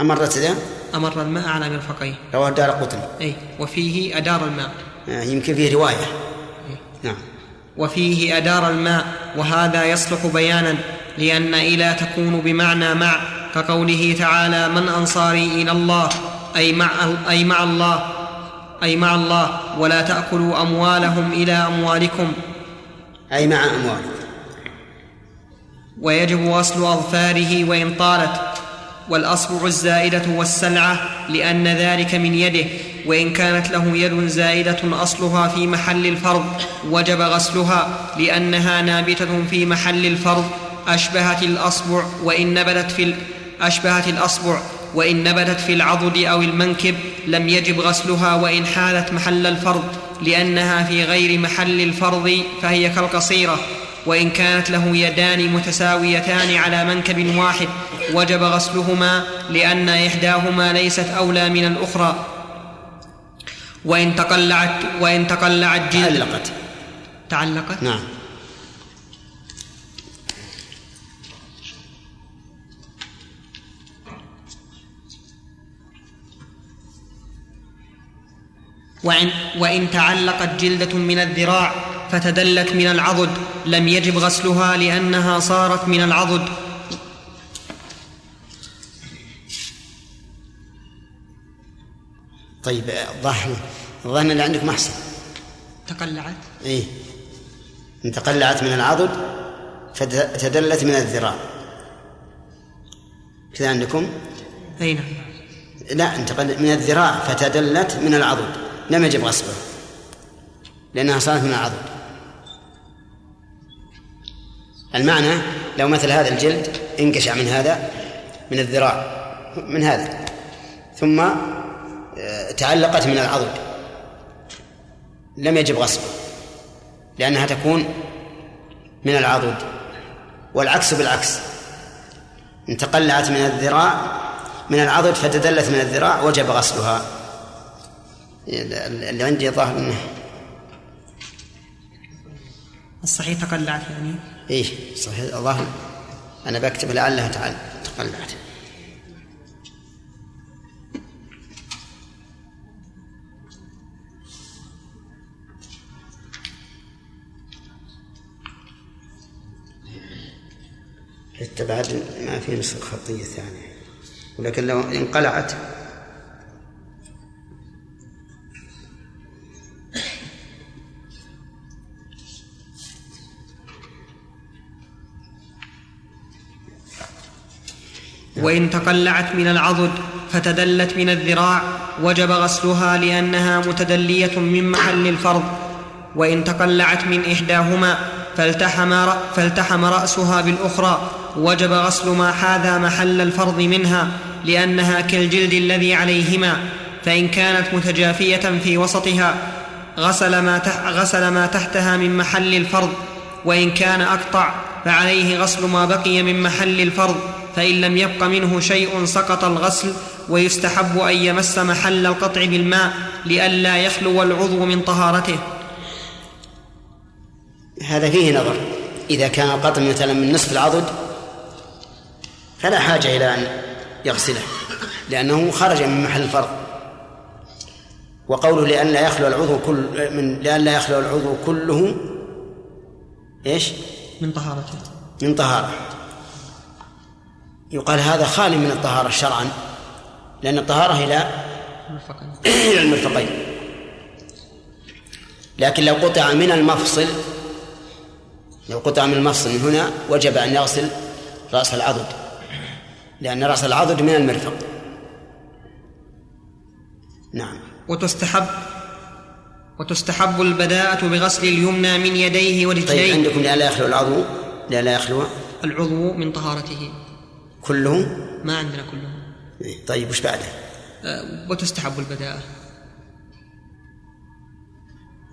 أمرت ذا أمر الماء على مرفقيه. رواه الدار قطني. اي وفيه أدار الماء. آه، يمكن فيه رواية. نعم. وفيه أدار الماء وهذا يصلح بيانا لأن إلى تكون بمعنى مع كقوله تعالى من أنصاري إلى الله أي مع, أي مع الله أي مع الله ولا تأكلوا أموالهم إلى أموالكم. أي مع أمواله ويجب غسل أظفاره وان طالت والأصبع الزائدة والسلعه لأن ذلك من يده وإن كانت له يد زائدة أصلها في محل الفرض وجب غسلها لأنها نابتة في محل الفرض. أشبهت الأصبع وإن نبتت في أشبهت الأصبع وإن نبتت في العضد أو المنكب لم يجب غسلها وإن حالت محل الفرض لأنها في غير محل الفرض فهي كالقصيرة. وإن كانت له يدان متساويتان على منكب واحد وجب غسلهما لأن إحداهما ليست أولى من الأخرى. وإن تقلعت وإن تقلعت جلد تعلقت. تعلقت؟ نعم. وإن, وإن تعلقت جلدة من الذراع فتدلت من العضد لم يجب غسلها لأنها صارت من العضد. طيب الظاهر الظاهر اللي عندكم أحسن. تقلعت؟ إن تقلعت من العضد فتدلت من الذراع. كذا عندكم؟ أي نعم. لا انتقل من الذراع فتدلت من العضد. لم يجب غسلها لأنها صارت من العضد. المعنى لو مثل هذا الجلد انقشع من هذا من الذراع من هذا ثم آه، تعلقت من العضد. لم يجب غسلها لأنها تكون من العضد والعكس بالعكس. إن تقلعت من الذراع من العضد فتدلت من الذراع وجب غسلها اللي عندي ظاهر إنه الصحيح تقلعت يعني؟ إيه صحيح الظاهر أنا بكتب لعلها تعال تقلعت. حتى بعد ما في نسخة خطية ثانية ولكن لو انقلعت وإن تقلعت من العضد فتدلت من الذراع وجب غسلها لأنها متدلية من محل الفرض. وإن تقلعت من إحداهما فالتحم, رأ- فالتحم رأسها بالأخرى وجب غسل ما حاذى محل الفرض منها لأنها كالجلد الذي عليهما فإن كانت متجافية في وسطها غسل ما, تح غسل ما تحتها من محل الفرض وإن كان أقطع فعليه غسل ما بقي من محل الفرض. فإن لم يبق منه شيء سقط الغسل ويستحب أن يمس محل القطع بالماء لئلا يخلو العضو من طهارته. هذا فيه نظر. إذا كان القطع مثلا من نصف العضد فلا حاجة إلى أن يغسله لأنه خرج من محل الفرض وقوله لأن لا يخلو العضو كل من لأن لا يخلو العضو كله إيش؟ من طهارته. من طهارة. يقال هذا خالي من الطهارة شرعا لأن الطهارة إلى إلى المرفقين. لكن لو قطع من المفصل لو قطع من المفصل من هنا وجب أن يغسل رأس العضد لأن رأس العضد من المرفق. نعم. وتستحب وتستحب البداءة بغسل اليمنى من يديه طيب ورجليه. عندكم لئلا يخلو العضو؟ لئلا يخلو. العضو من طهارته. كله ما عندنا كله إيه، طيب وش بعده؟ أه، وتستحب البداءة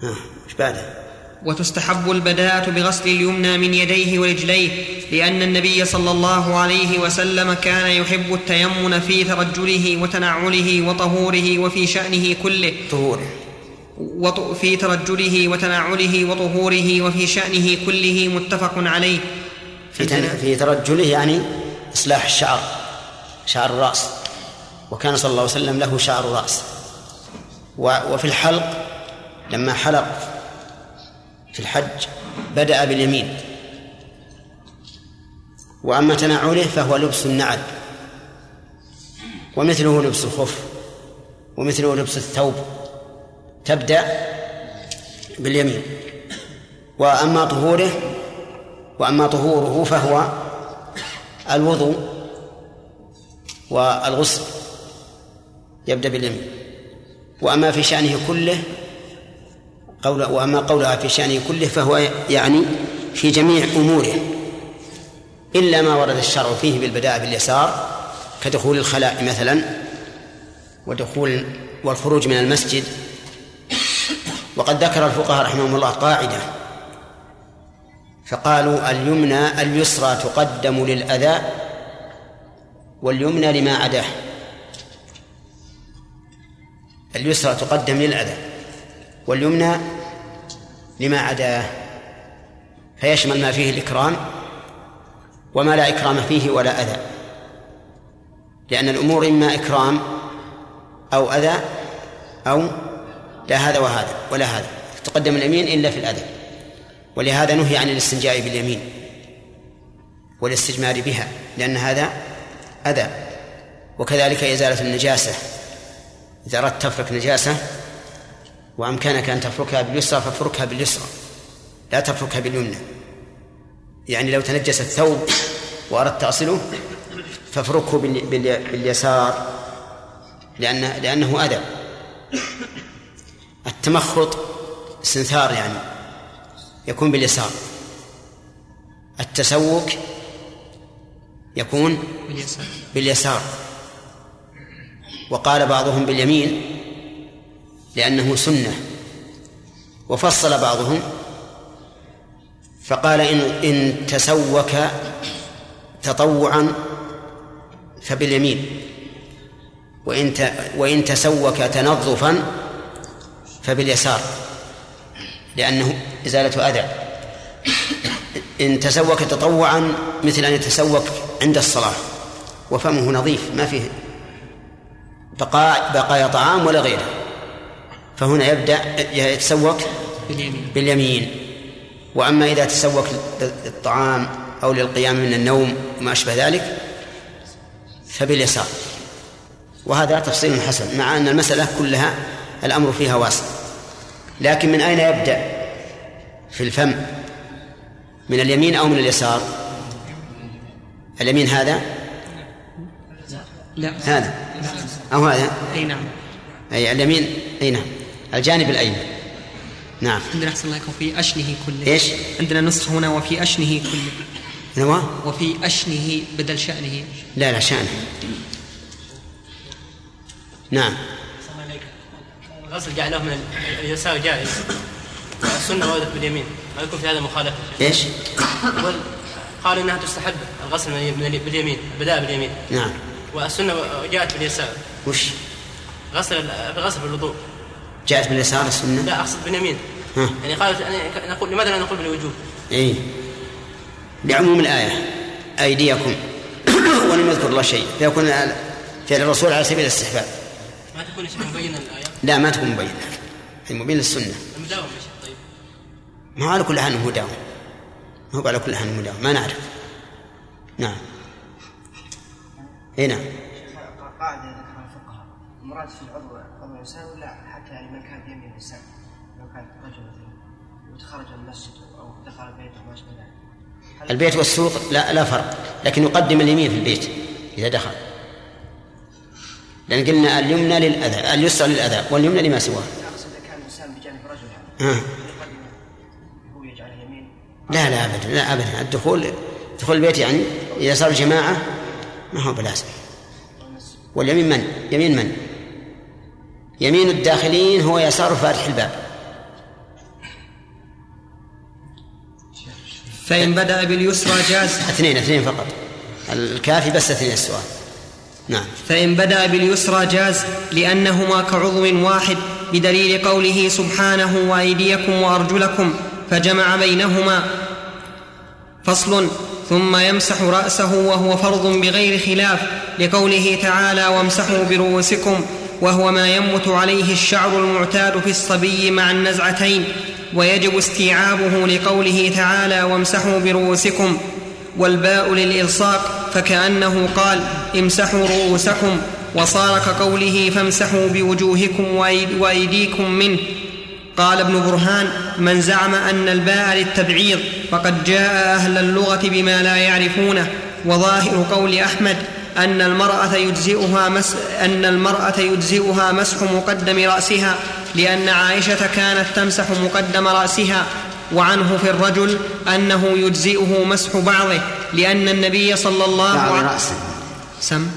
ها وش بعده؟ وتستحب البداءة بغسل اليمنى من يديه ورجليه لأن النبي صلى الله عليه وسلم كان يحب التيمن في ترجله وتنعله وطهوره وفي شأنه كله طهور وط- في ترجله وتنعله وطهوره وفي شأنه كله متفق عليه في. في ترجله يعني إصلاح الشعر شعر الرأس. وكان صلى الله عليه وسلم له شعر رأس. وفي الحلق لما حلق في الحج بدأ باليمين. وأما تنعله فهو لبس النعل. ومثله لبس الخف ومثله لبس الثوب. تبدأ باليمين. وأما طهوره وأما طهوره فهو الوضوء والغسل يبدأ باليمين. وأما في شأنه كله قول وأما قولها في شأنه كله فهو يعني في جميع أموره. إلا ما ورد الشرع فيه بالبداء باليسار كدخول الخلاء مثلا ودخول والخروج من المسجد. وقد ذكر الفقهاء رحمهم الله قاعدة فقالوا اليمنى اليسرى تقدم للأذى واليمنى لما عداه اليسرى تقدم للأذى واليمنى لما عداه فيشمل ما فيه الإكرام وما لا إكرام فيه ولا أذى. لأن الأمور إما إكرام أو أذى أو لا هذا وهذا ولا هذا. تقدم اليمين إلا في الأذى. ولهذا نهي عن الاستنجاء باليمين والاستجمار بها لأن هذا أذى. وكذلك إزالة النجاسة. إذا أردت تفرك نجاسة وأمكنك أن تفركها باليسرى فافركها باليسرى لا تفركها باليمنى. يعني لو تنجس الثوب وأردت تصله فافركه باليسار لأن لأنه أذى. التمخط استنثار يعني. يكون باليسار. التسوك يكون باليسار, باليسار. وقال بعضهم باليمين لأنه سنة. وفصل بعضهم فقال إن إن تسوك تطوعا فباليمين. وإن وإن تسوك تنظفا فباليسار. لأنه إزالة أذى. إن تسوك تطوعا مثل أن يتسوك عند الصلاة. وفمه نظيف ما فيه بقاء بقايا طعام ولا غيره. فهنا يبدأ يتسوك باليمين. وأما إذا تسوك للطعام أو للقيام من النوم وما أشبه ذلك فباليسار. وهذا تفصيل حسن مع أن المسألة كلها الأمر فيها واسع. لكن من أين يبدأ؟ في الفم. من اليمين أو من اليسار؟ اليمين هذا؟ لا. هذا. أو هذا؟ أي نعم. أي اليمين؟ أي نعم. الجانب الأيمن. نعم. عندنا أحسن الله وفي أشنه كله. إيش؟ عندنا نسخة هنا وفي أشنه كله. نوا وفي أشنه بدل شأنه. لا لا شأنه. نعم. الغسل جعله من اليسار جائز السنة وردت باليمين. ما يكون في هذا مخالفة. إيش؟ قال إنها تستحب الغسل من باليمين البداء باليمين. نعم. والسنة جاءت باليسار. وش؟ غسل غسل بالوضوء. جاءت باليسار السنة؟ لا أقصد باليمين. يعني قالت يعني نقول لماذا لا نقول بالوجوب؟ اي لعموم الآية أيديكم. ولم يذكر الله شيء فيكون فعل الرسول على سبيل الاستحباب. ما تكون مبينة الآية؟ لا ما تكون مبينة هي مبينة للسنة المداوم يا طيب. ما على كل حال هو داوم. ما هو على كل حال هو داوم. ما نعرف. نعم. اي نعم. قاعدة ذكرها الفقهاء المراد في العضو عضو الإنسان ولا حتى يعني من كان بيمين الإنسان لو كان رجل مثلا وتخرج من المسجد أو دخل البيت أو ما أشبه ذلك البيت والسوق لا لا فرق. لكن يقدم اليمين في البيت إذا دخل. لأن قلنا اليمنى للأذى اليسرى للأذى واليمنى لما سواه. أقصد إذا كان الإنسان بجانب رجل ها. يقدم هو يجعل يمين. لا لا أبدا لا أبدا. الدخول دخول البيت يعني إذا صار جماعة ما هو بلازم. واليمين من؟ يمين من؟ يمين الداخلين هو يسار فاتح الباب. فإن بدأ باليسرى جاز. اثنين اثنين فقط. الكافي بس اثنين السؤال نعم. فإن بدأ باليسرى جاز لأنهما كعضو واحد بدليل قوله سبحانه وأيديكم وأرجلكم فجمع بينهما. فصل. ثم يمسح رأسه وهو فرض بغير خلاف لقوله تعالى وامسحوا برؤوسكم وهو ما ينبت عليه الشعر المعتاد في الصبي مع النزعتين. ويجب استيعابه لقوله تعالى وامسحوا برؤوسكم. والباء للإلصاق فكأنه قال امسحوا رؤوسكم وصار كقوله فامسحوا بوجوهكم وأيد- وأيديكم منه. قال ابن برهان من زعم أن الباء للتبعيض فقد جاء أهل اللغة بما لا يعرفونه. وظاهر قول أحمد أن المرأة يجزئها مس أن المرأة يجزئها مسح مقدم رأسها لأن عائشة كانت تمسح مقدم رأسها. وعنه في الرجل أنه يجزئه مسح بعضه لأن النبي صلى الله بعض عليه رأسه. سم.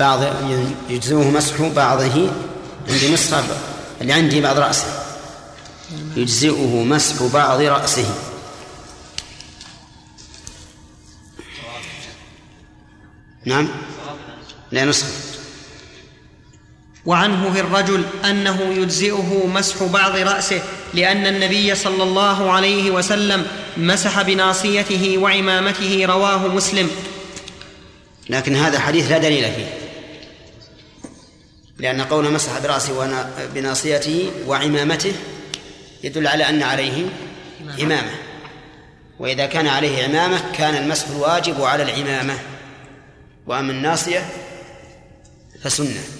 بعض يجزوه مسح بعضه عندي نسخة اللي عندي بعض رأسه. يجزئه مسح بعض رأسه. نعم. لا نسخة. وعنه في الرجل أنه يجزئه مسح بعض رأسه لأن النبي صلى الله عليه وسلم مسح بناصيته وعمامته رواه مسلم. لكن هذا حديث لا دليل فيه. لأن قول مسح برأسه بناصيته وعمامته يدل على أن عليه عمامة وإذا كان عليه عمامة كان المسح الواجب على العمامة. وأما الناصية فسنة.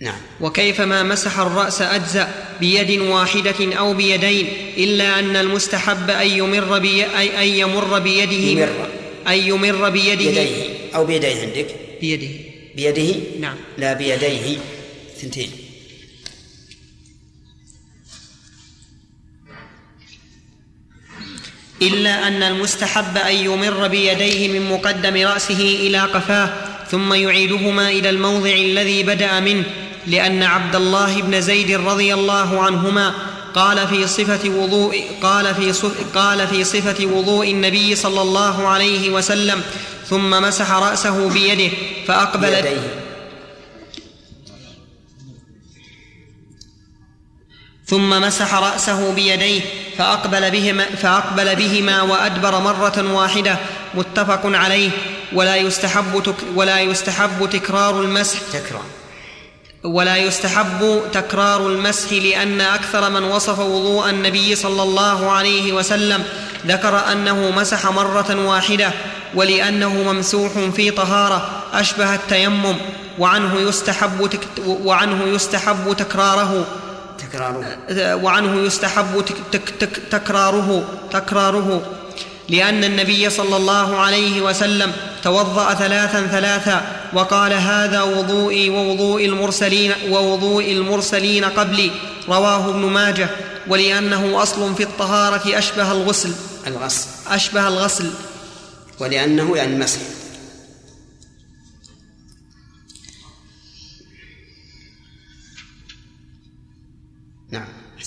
نعم. وكيفما مسح الرأس أجزأ بيد واحدة أو بيدين إلا أن المستحب أن يمر بي أي أن يمر بيده يمر. أن يمر بيده بيديه. أو بيديه عندك. بيده. بيده نعم. لا بيديه. ثنتين. إلا أن المستحب أن يمر بيديه من مقدم رأسه إلى قفاه ثم يعيدهما إلى الموضع الذي بدأ منه لأن عبد الله بن زيد رضي الله عنهما قال في صفة وضوء قال في صف قال في صفة وضوء النبي صلى الله عليه وسلم ثم مسح رأسه بيده فأقبل بيديه. ثم مسح رأسه بيديه فأقبل بهما, فأقبل بهما وأدبر مرة واحدة متفق عليه. ولا يستحب تك ولا يستحب تكرار المسح. تكرار. ولا يستحب تكرار المسح لأن أكثر من وصف وضوء النبي صلى الله عليه وسلم. ذكر أنه مسح مرة واحدة ولأنه ممسوح في طهارة. أشبه التيمم. وعنه يستحب تك وعنه يستحب تكراره. تكراره. وعنه يستحب تك تك تك تكراره تكراره. لأن النبي صلى الله عليه وسلم توضأ ثلاثا ثلاثا وقال هذا وضوئي ووضوء المرسلين ووضوء المرسلين قبلي. رواه ابن ماجه. ولأنه أصل في الطهارة أشبه الغسل. الغسل. أشبه الغسل. ولأنه يعني المسح.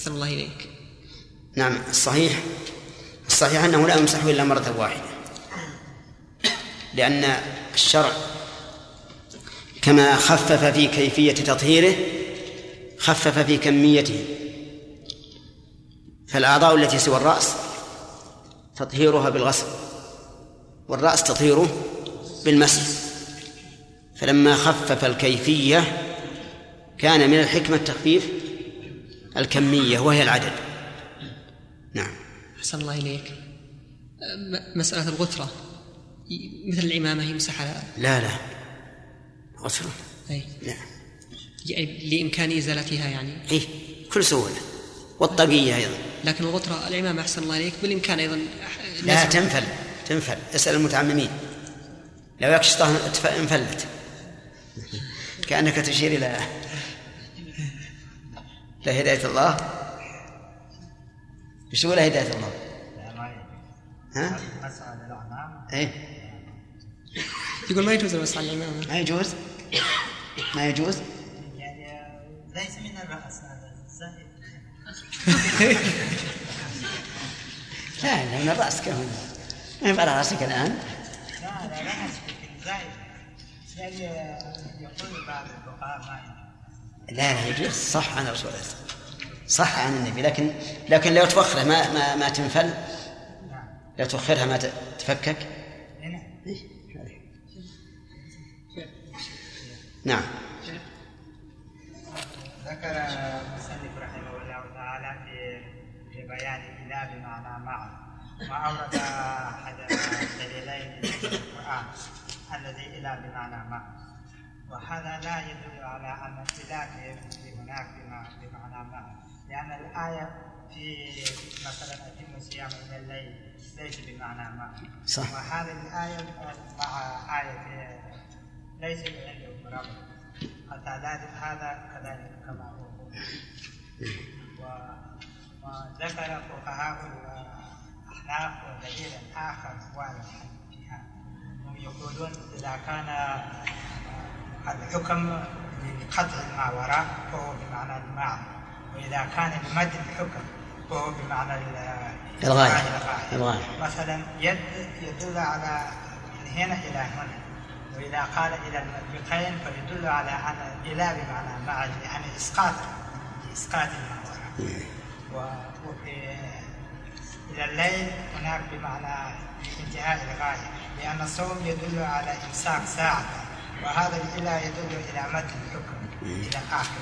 أحسن الله إليك. نعم الصحيح. الصحيح أنه لا يمسح إلا مرة واحدة. لأن الشرع كما خفف في كيفية تطهيره خفف في كميته. فالأعضاء التي سوى الرأس تطهيرها بالغسل والرأس تطهيره بالمسح. فلما خفف الكيفية كان من الحكمة التخفيف الكمية وهي العدد. نعم. أحسن الله إليك. مسألة الغترة. مثل العمامة يمسح على لا لا. غسله أي. لا يعني لإمكان إزالتها يعني. إيه كل سهولة. والطاقية أيضا. لكن الغترة العمامة أحسن الله إليك. بالإمكان أيضا. لا تنفل. تنفل. أسأل المتعممين. لو يكشطها انفلت. كأنك تشير إلى لا هداية الله إيش تقول هداية الله؟ لا ما يجوز ها؟ إيه يقول ما يجوز المسح على العمامة ما يجوز؟ ما يجوز؟ يعني ليس من الرأس هذا لا لا من الرأس كم ما يبقى على رأسك الآن لا لا لا يعني يقول بعض الفقهاء ما لا يجوز. صح عن الرسول عليه الصلاة. صح عن النبي لكن لكن لو توخره ما ما ما تنفل؟ لو توخرها ما تفكك؟ نعم. ذكر المصنف رحمه الله تعالى في في بيان الإله بمعنى مع وأورد أحد الدليلين من القرآن الذي إله بمعنى مع وهذا لا يدل على أن الإله في هناك بمعنى ما. لأن الآية في مثلا أتم الصيام إلى الليل ليس بمعنى ما. صح. وهذه الآية مع آية ليس عنده رب حتى هذا كذلك كما هو. و- وذكر فقهاء الأحناف دليلا آخر واضحا فيها هم يقولون إذا كان الحكم لقطع ما وراء فهو بمعنى المعنى وإذا كان لمد الحكم فهو بمعنى ال- الغاية. الغاية. مثلا يد يدل على من هنا إلى هنا. وإذا قال إلى المرفقين فيدل على أن إلى بمعنى مع يعني إسقاط إسقاط ما وراء و- وفي إلى الليل هناك بمعنى انتهاء الغاية. لأن الصوم يدل على إمساك ساعة. وهذا الإله يدل إلى مد الحكم إلى آخر.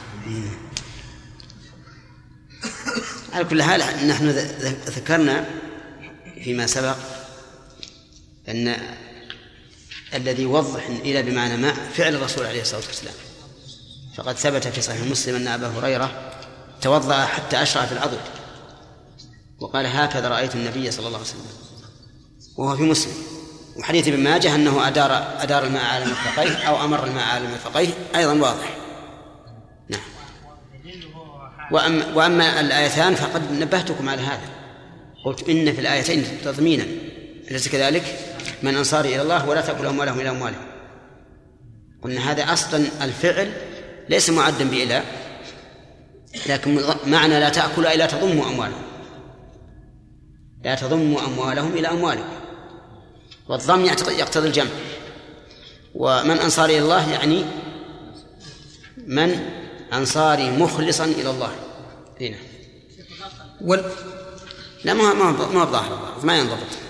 على كل حال نحن ذكرنا فيما سبق أن الذي يوضح إلى بمعنى ما فعل الرسول عليه الصلاة والسلام. فقد ثبت في صحيح مسلم أن أبا هريرة توضأ حتى أشرع في العضد وقال هكذا رأيت النبي صلى الله عليه وسلم. وهو في مسلم. وحديث ابن ماجه أنه أدار أدار الماء على مرفقيه أو أمر الماء على مرفقيه أيضا واضح. نعم. وأما, وأما الآيتان فقد نبهتكم على هذا. قلت إن في الآيتين تضمينا. أليس كذلك؟ من أنصاري إلى الله ولا تأكل أموالهم إلى أموالهم. قلنا هذا أصلا الفعل ليس معدا بإلى لكن معنى لا تأكل أي لا تضموا أموالهم. لا تضموا أموالهم إلى أموالكم والضم يقتضي الجمع. ومن أنصاري إلى الله يعني من أنصاري مخلصا إلى الله. هنا. وال لا ما ما ما بظاهر ما ينضبط.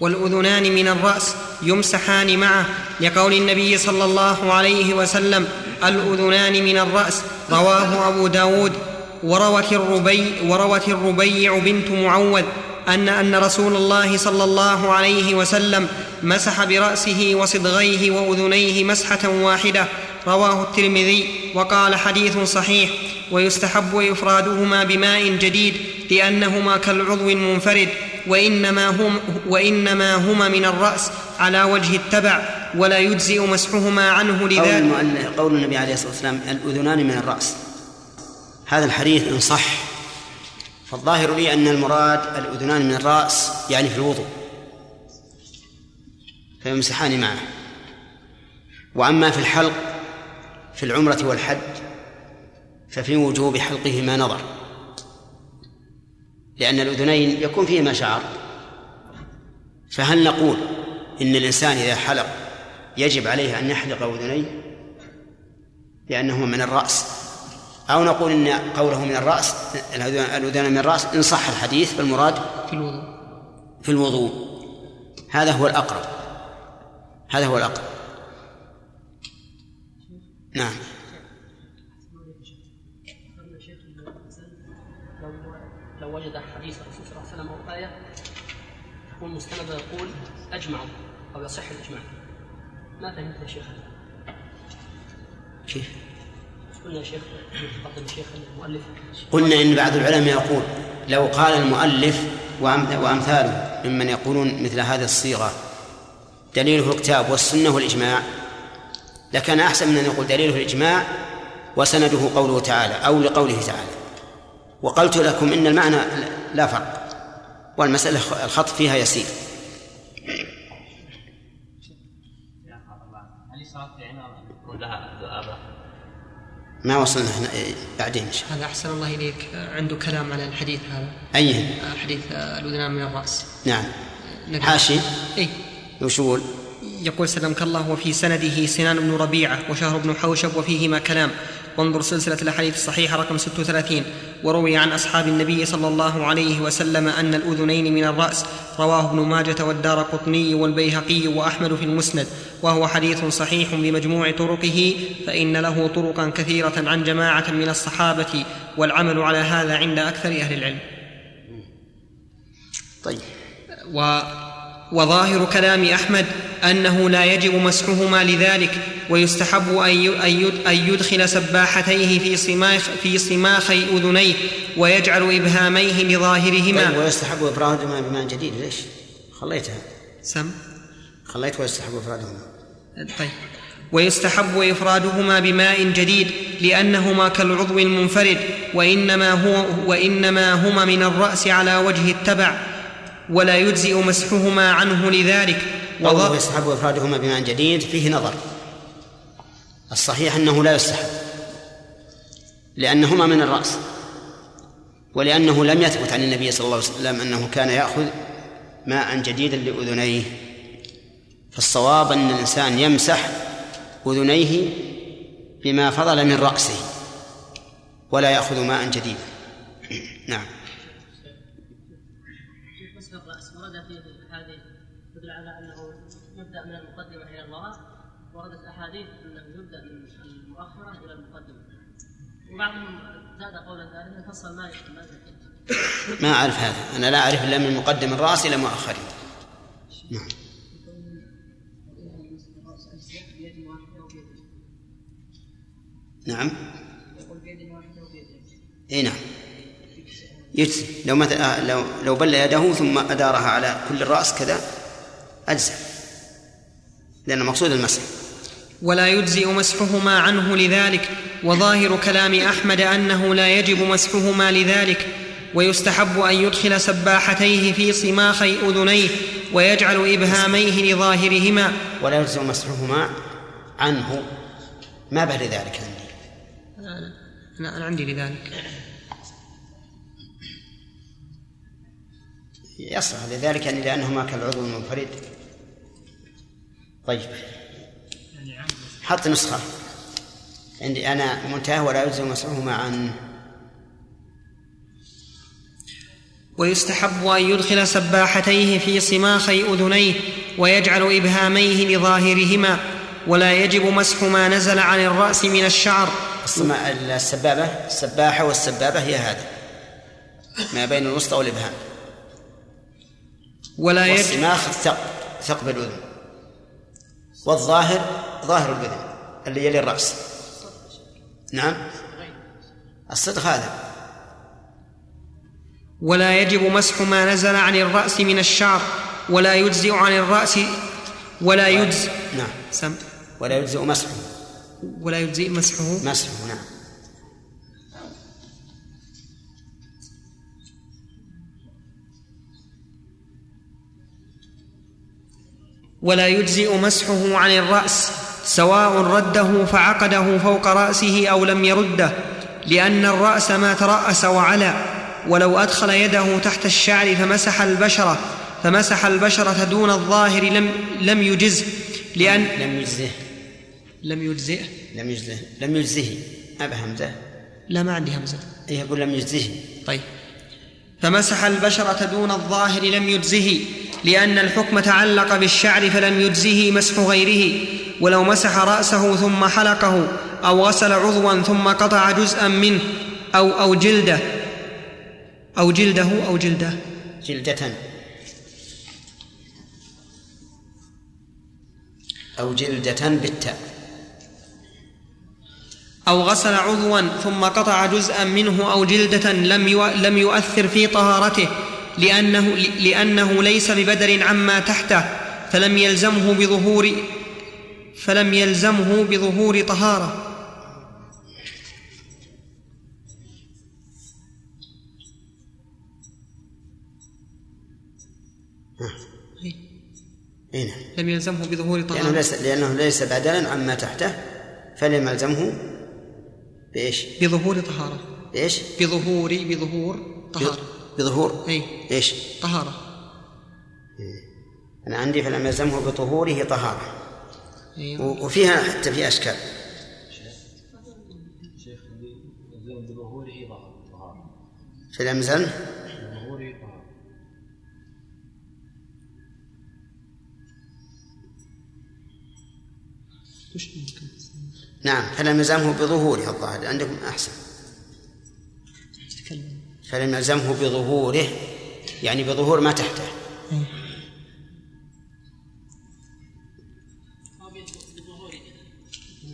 والأذنان من الرأس يمسحان معه لقول النبي صلى الله عليه وسلم الأذنان من الرأس رواه أبو داود وروت الربي وروت الربيع بنت معوذ أن أن رسول الله صلى الله عليه وسلم مسح برأسه وصدغيه وأذنيه مسحة واحدة. رواه الترمذي وقال حديث صحيح. ويستحب إفرادهما بماء جديد لأنهما كالعضو المنفرد. وإنما, هم وإنما هما من الرأس على وجه التبع ولا يجزئ مسحهما عنه لذلك قول النبي عليه الصلاة والسلام الأذنان من الرأس. هذا الحديث إن صح فالظاهر لي أن المراد الأذنان من الرأس يعني في الوضوء. فيمسحان معه. وأما في الحلق في العمرة والحج ففي وجوب حلقه ما نظر. لأن الأذنين يكون فيهما شعر فهل نقول إن الإنسان إذا حلق يجب عليه أن يحلق أذنيه؟ لأنهما من الرأس. أو نقول إن قوله من الرأس الأذنان من الرأس إن صح الحديث فالمراد في الوضوء. في الوضوء. هذا هو الأقرب. هذا هو الأقرب. نعم. لو وجد حديث الرسول صلى الله عليه وسلم أو آية تكون مستنده يقول أجمعوا أو يصح الإجماع. ما فهمت يا شيخ؟ كيف؟ قلنا شيخ الشيخ المؤلف قلنا إن بعض العلماء يقول لو قال المؤلف وأمثاله ممن يقولون مثل هذه الصيغة دليله الكتاب والسنة والإجماع لكان أحسن من أن يقول دليله الإجماع وسنده قوله تعالى أو لقوله تعالى وقلت لكم إن المعنى لا فرق والمسألة الخط فيها يسير لها؟ ما وصلنا هنا إيه، بعدين إن شاء هذا أحسن الله إليك. عنده كلام على الحديث هذا؟ الله أي. حديث الأذنان من الرأس. نعم. حاشي. إيه. وش يقول؟ يقول سلمك الله وفي سنده سنان بن ربيعة وشهر بن حوشب وفيهما كلام. وانظر سلسلة الأحاديث الصحيحة رقم 36 وروي عن أصحاب النبي صلى الله عليه وسلم أن الأذنين من الرأس رواه ابن ماجة والدار قطني والبيهقي وأحمد في المسند وهو حديث صحيح بمجموع طرقه فإن له طرقا كثيرة عن جماعة من الصحابة والعمل على هذا عند أكثر أهل العلم. طيب. وظاهر كلام أحمد أنه لا يجب مسحهما لذلك ويستحب أن يدخل سباحتيه في صماخ في صماخي أذنيه ويجعل إبهاميه طيب لظاهرهما ويستحب إفرادهما بماء جديد ليش؟ خليتها. سم؟ خليت ويستحب إفرادهما. طيب. ويستحب إفرادهما بماء جديد لأنهما كالعضو المنفرد وإنما هو وإنما هما من الرأس على وجه التبع. ولا يجزئ مسحهما عنه لذلك. قوله يستحب افرادهما بماء جديد فيه نظر. الصحيح أنه لا يستحب لأنهما من الرأس ولأنه لم يثبت عن النبي صلى الله عليه وسلم أنه كان يأخذ ماء جديدا لأذنيه. فالصواب أن الإنسان يمسح أذنيه بما فضل من رأسه ولا يأخذ ماء جديدا نعم. وبعضهم زاد فصل ما ذكر ما أعرف هذا. أنا لا أعرف إلا من مقدم الرأس إلى مؤخره نعم. نعم. إي نعم. يجزي. لو مثلا لو لو بل يده ثم أدارها على كل الرأس كذا اجزى لأن مقصود المسح. ولا يجزئ مسحهما عنه لذلك وظاهر كلام أحمد أنه لا يجب مسحهما لذلك ويستحب أن يدخل سباحتيه في صماخي أذنيه ويجعل إبهاميه لظاهرهما. ولا يجزم مسحهما عنه. ما بعد ذلك عندي. أنا, أنا عندي لذلك. يصلح لذلك يعني لأنهما كالعضو المنفرد. طيب. حط نسخة. عندي أنا منتهى ولا يجزم مسحهما عنه ويستحب أن يدخل سباحتيه في صماخي أذنيه ويجعل إبهاميه لظاهرهما ولا يجب مسح ما نزل عن الرأس من الشعر. السبابة السباحة والسبابة هي هذا ما بين الوسطى والإبهام. ولا يجب والصماخ ثقب الأذن والظاهر ظاهر الأذن اللي يلي الرأس. نعم؟ الصدق هذا. ولا يجب مسح ما نزل عن الرأس من الشعر ولا يجزئ عن الرأس ولا يجزئ نعم. سم ولا يجزئ مسحه. ولا يجزئ مسحه. مسحه نعم. ولا يجزئ مسحه عن الرأس. سواء رده فعقده فوق رأسه أو لم يرده لأن الرأس ما ترأس وعلى ولو أدخل يده تحت الشعر فمسح البشرة فمسح البشرة دون الظاهر لم لم يجزه لأن لم يجزه. لم يجزئه لم يجزه. لم يجزه. ما بهمزة لا ما عندي همزة. إيه يقول لم يجزه. طيب. فمسح البشرة دون الظاهر لم يجزه لأن الحكم تعلق بالشعر فلم يجزه مسح غيره ولو مسح رأسه ثم حلقه أو غسل عضوا ثم قطع جزءا منه أو أو جلده. أو جلده أو جلده. جلدة. أو جلدة بالتاء. أو غسل عضوا ثم قطع جزءا منه أو جلدة لم لم يؤثر في طهارته. لأنه لأنه ليس ببدر عما تحته فلم يلزمه بظهور فلم يلزمه بظهور طهارة. إيه. لم يلزمه بظهور لأنه طهارة ليس لأنه ليس بدلا عما تحته فلم يلزمه بإيش؟ بظهور طهارة. بإيش؟ بظهور بظهور طهارة. بظهور. أي إيش؟ طهارة. أنا عندي فلم يلزمه بطهوره طهارة. أيوة. وفيها حتى في أشكال. شيخ بظهوره طهارة فلم نعم فلم يلزمه بظهوره. الظاهر عندكم أحسن. فلم يلزمه بظهوره يعني بظهور ما تحته.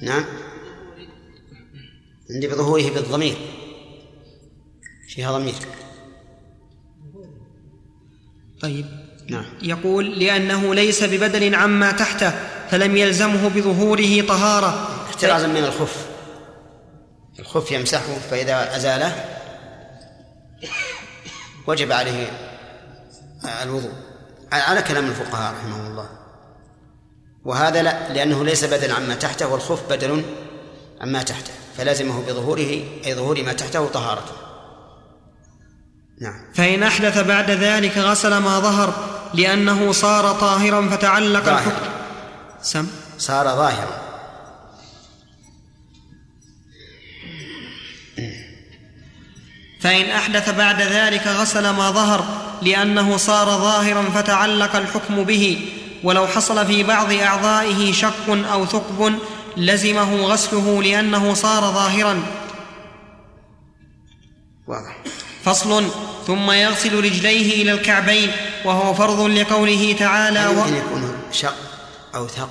نعم. عندي بظهوره بالضمير. فيها ضمير. طيب. نعم. يقول لأنه ليس ببدل عما تحته فلم يلزمه بظهوره طهارة. احترازا من الخف. الخف يمسحه فإذا أزاله وجب عليه الوضوء. على كلام الفقهاء رحمهم الله. وهذا لا لأنه ليس بدلا عما تحته والخف بدل عما تحته. فلازمه بظهوره أي ظهور ما تحته طهارته نعم. فإن أحدث بعد ذلك غسل ما ظهر لأنه صار طاهرا فتعلق ظاهر. الحكم. سم. صار ظاهرا. فإن أحدث بعد ذلك غسل ما ظهر لأنه صار ظاهرا فتعلق الحكم به ولو حصل في بعض أعضائه شق أو ثقب لزمه غسله لأنه صار ظاهرا. واضح. فصل. ثم يغسل رجليه إلى الكعبين وهو فرض لقوله تعالى هل و... يمكن يكون شق أو ثق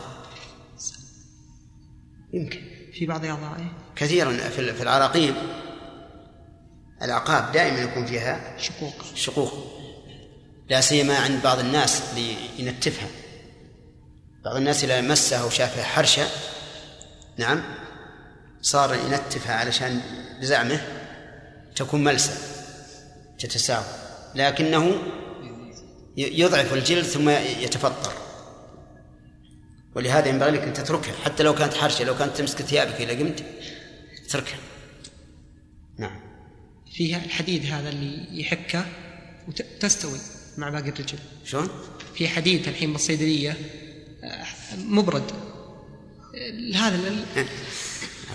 يمكن. في بعض أعضائه. كثيرا في في العراقيب. الأعقاب دائما يكون فيها شقوق. شقوق. لا سيما عند بعض الناس لينتفها بعض الناس إذا مسها وشافها حرشة نعم صار ينتفها علشان بزعمه تكون ملسة تتساوى. لكنه يضعف الجلد ثم يتفطر. ولهذا ينبغي لك أن تتركها حتى لو كانت حرشة لو كانت تمسك ثيابك إذا قمت اتركها فيها الحديد هذا اللي يحكه وتستوي مع باقي الرجل. شلون؟ في حديد الحين بالصيدلية آه، مبرد. هذا لل-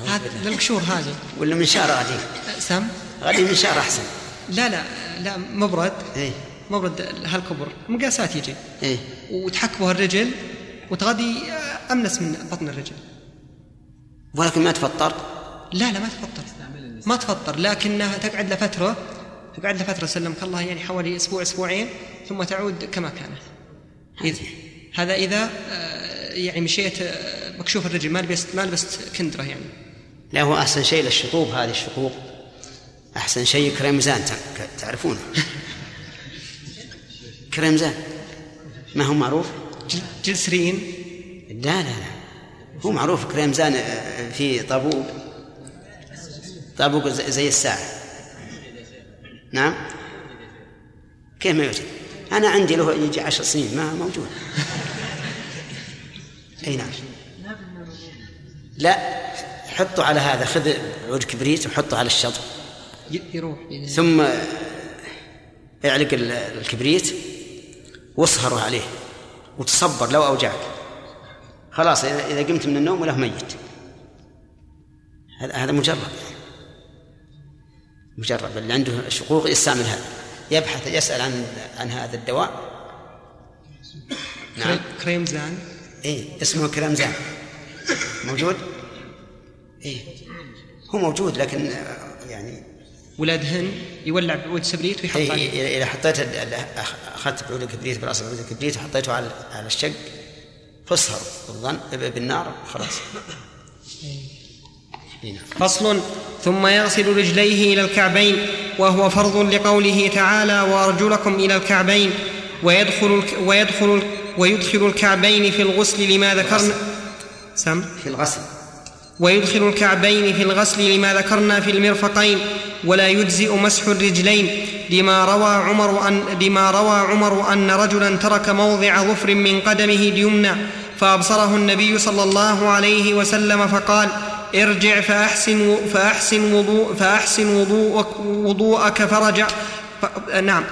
هذا للقشور هذه. ولا منشار غادي آه، سم. غادي منشار أحسن. لا لا لا مبرد. إيه. مبرد هالكبر. مقاسات يجي. إيه. وتحك به الرجل وتغادي آه، أملس من بطن الرجل. ولكن ما تفطر؟ لا لا ما تفطر. ما تفطر لكنها تقعد لفترة تقعد لفترة سلمك الله يعني حوالي أسبوع أسبوعين ثم تعود كما كانت. إذ هذا إذا آه، يعني مشيت آه، مكشوف الرجل ما لبست ما لبست كندرة يعني. لا هو أحسن شيء للشطوب هذه الشقوق. أحسن شيء كريمزان تع- تعرفونه. كريمزان ما هو معروف؟ جل- جلسرين. لا لا لا. هو معروف كريمزان آه، في طابوق طابوق زي زي الساعة. نعم؟ كيف ما يوجد؟ أنا عندي له يجي عشر سنين ما موجود. أي نعم. لا حطوا على هذا خذ عود كبريت وحطه على الشطب ي- يروح. ثم اعلق ال- الكبريت واصهره عليه وتصبر لو أوجعك. خلاص إذا قمت من النوم وله ميت. هذا هذا مجرب مجرب اللي عنده شقوق يستعمل هذا. يبحث يسأل عن عن هذا الدواء. نعم. كريم- كريمزان؟ إيه اسمه كرامزان موجود؟ إيه. هو موجود لكن يعني ولاد هن يولع بعود سبريت ويحط إيه عليه إيه، إذا حطيت أخذت بعود الكبريت بالاصل بعود الكبريت وحطيته على على الشق فاصهر بالظن بالنار خلاص. إيه. فصل ثم يغسل رجليه إلى الكعبين وهو فرض لقوله تعالى وأرجلكم إلى الكعبين ويدخل الك ويدخل ويدخل الكعبين في الغسل لما ذكرنا سم. في الغسل. ويدخل الكعبين في الغسل لما ذكرنا في المرفقين ولا يجزئ مسح الرجلين لما روى عمر أن لما روى عمر أن رجلا ترك موضع ظفر من قدمه اليمنى فأبصره النبي صلى الله عليه وسلم فقال ارجع فأحسن فأحسن وضوء فأحسن وضوءك وضوءك فرجع. نعم.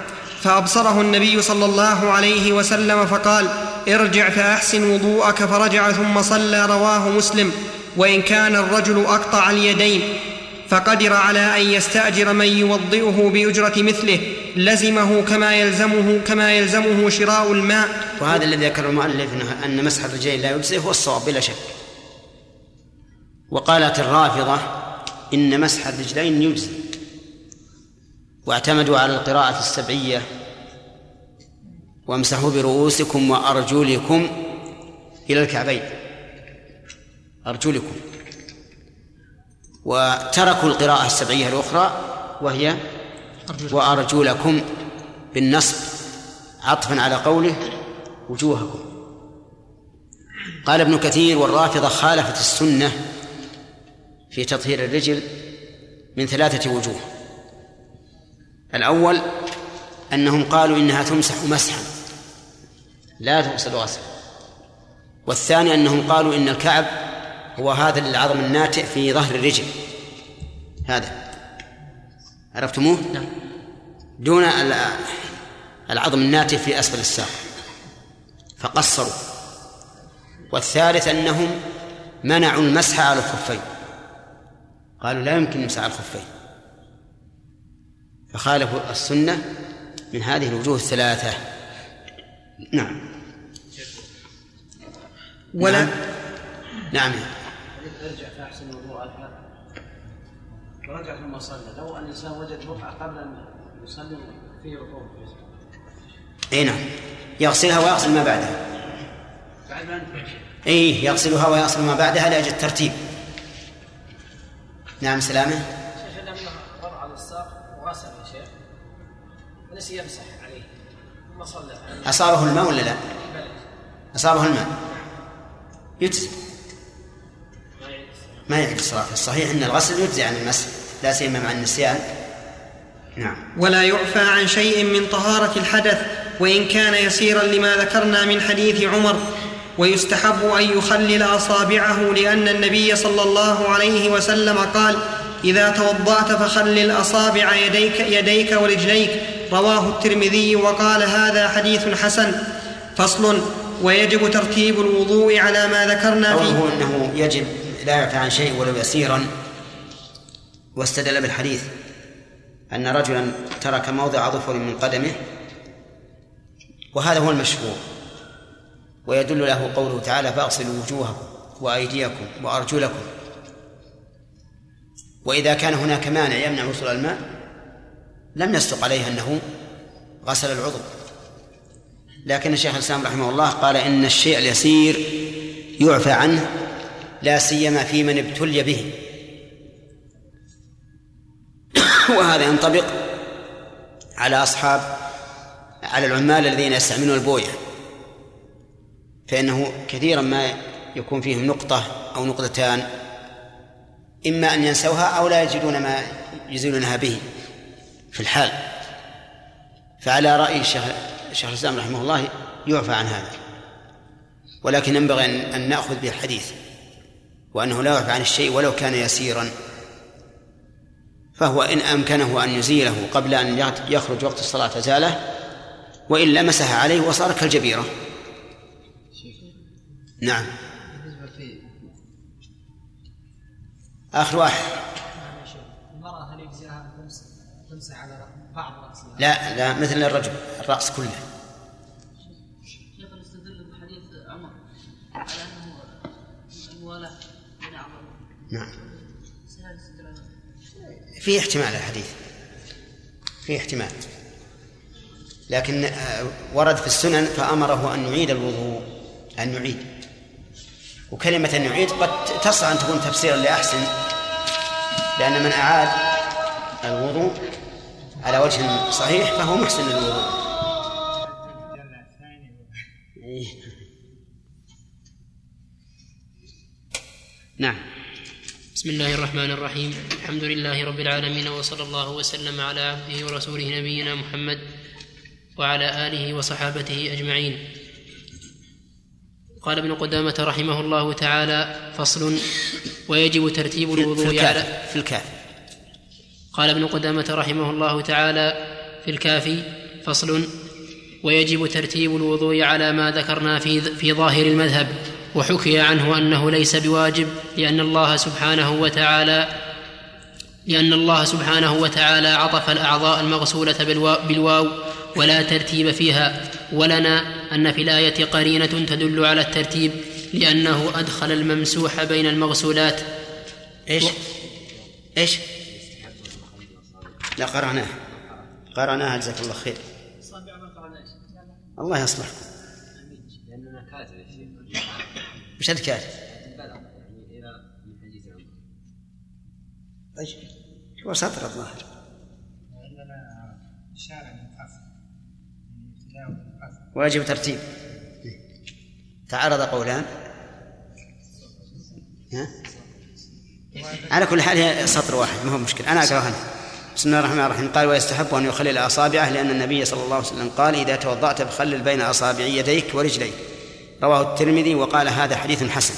فأبصره النبي صلى الله عليه وسلم فقال ارجع فأحسن وضوءك فرجع ثم صلى رواه مسلم. وإن كان الرجل أقطع اليدين فقدر على أن يستأجر من يوضئه بأجرة مثله. لزمه كما يلزمه كما يلزمه شراء الماء. وهذا الذي ذكر المؤلف أن مسح الرجلين لا يجزئ هو الصواب بلا شك. وقالت الرافضة إن مسح الرجلين يجزي. واعتمدوا على القراءة السبعية. وامسحوا برؤوسكم وأرجلكم إلى الكعبين. أرجلكم. وتركوا القراءة السبعية الأخرى وهي وأرجلكم بالنصب عطفا على قوله وجوهكم. قال ابن كثير والرافضة خالفت السنة في تطهير الرجل من ثلاثة وجوه. الأول أنهم قالوا إنها تمسح مسحا لا تغسل غسلا والثاني أنهم قالوا إن الكعب هو هذا العظم الناتئ في ظهر الرجل. هذا. عرفتموه؟ نعم. دون العظم الناتئ في أسفل الساق. فقصروا. والثالث أنهم منعوا المسح على الخفين. قالوا لا يمكن على الخفين. فخالفوا السنة من هذه الوجوه الثلاثة. نعم. ولا نعم, نعم. ارجع فاحسن الوضوء ورجع ثم صلى. لو أن الإنسان وجد بقعه قبل أن يصلي فيه ركوع. أي نعم. يغسلها ويغسل ما بعدها. بعد ما اي يغسلها ويغسل ما بعدها لأجل الترتيب. نعم سلامة. شيخ لما وضع على الساق وغسل يا شيخ. ونسي يمسح عليه. ثم صلى. أصابه الماء ولا لا؟ أصابه الماء. يجزي. ما يعيد الصلاة. الصحيح أن الغسل يجزي عن المسح لا سيما مع النسيان. نعم. ولا يعفى عن شيء من طهارة الحدث وإن كان يسيرا لما ذكرنا من حديث عمر ويستحب أن يخلل أصابعه لأن النبي صلى الله عليه وسلم قال إذا توضأت فخلل أصابع يديك يديك ورجليك. رواه الترمذي وقال هذا حديث حسن فصل ويجب ترتيب الوضوء على ما ذكرنا فيه. قوله أنه يجب لا يعفى عن شيء ولو يسيرا. واستدل بالحديث أن رجلا ترك موضع ظفر من قدمه وهذا هو المشهور. ويدل له قوله تعالى فاغسلوا وجوهكم وأيديكم وأرجلكم. وإذا كان هناك مانع يمنع وصول الماء لم يصدق عليه أنه غسل العضو. لكن الشيخ الإسلام رحمه الله قال إن الشيء اليسير يعفى عنه لا سيما في من ابتلي به. وهذا ينطبق على أصحاب على العمال الذين يستعملون البوية. فإنه كثيرا ما يكون فيهم نقطة أو نقطتان إما أن ينسوها أو لا يجدون ما يزيلونها به في الحال. فعلى رأي الشيخ الشيخ الإسلام رحمه الله يعفى عن هذا. ولكن ينبغي أن نأخذ بالحديث وأنه لا يعفى عن الشيء ولو كان يسيرا. فهو إن أمكنه أن يزيله قبل أن يخرج وقت الصلاة زاله وإلا مسح عليه وصار كالجبيرة. نعم. آخر واحد. المرأة هل يجزيها تمسح على بعض رأسها؟ لا لا مثل الرجل الرأس كله. شيخ استدل بحديث عمر على أنه الموالاة نعم. في احتمال الحديث. في احتمال. لكن آه، ورد في السنن فأمره أن يعيد الوضوء أن يعيد. وكلمة يعيد قد تصلح أن تكون تفسيرا لأحسن لأن من أعاد الوضوء على وجه صحيح فهو محسن للوضوء. إيه. نعم. بسم الله الرحمن الرحيم. الحمد لله رب العالمين وصلى الله وسلم على عبده ورسوله نبينا محمد وعلى آله وصحابته أجمعين. قال ابن قدامة رحمه الله تعالى فصل ويجب ترتيب في الوضوء على الكافي في الكافي قال ابن قدامة رحمه الله تعالى في الكافي فصل ويجب ترتيب الوضوء على ما ذكرنا في في ظاهر المذهب وحكي عنه أنه ليس بواجب لأن الله سبحانه وتعالى لأن الله سبحانه وتعالى عطف الأعضاء المغسولة بالوا- بالواو ولا ترتيب فيها ولنا أن في الآية قرينة تدل على الترتيب لأنه أدخل الممسوح بين المغسولات. إيش؟ إيش؟ لا قرأناه قرأناها جزاك الله خير. الله يصلح. لأننا كاتب من حديث عمر طيب. هو سطر الظاهر. ويجب ترتيب. تعارض قولان. ها؟ على كل حال هي سطر واحد ما هو مشكلة. أنا أقرأها. بسم الله الرحمن الرحيم. قال ويستحب أن يخلل أصابعه لأن النبي صلى الله عليه وسلم قال إذا توضأت فخلل بين أصابع يديك ورجليك. رواه الترمذي وقال هذا حديث حسن.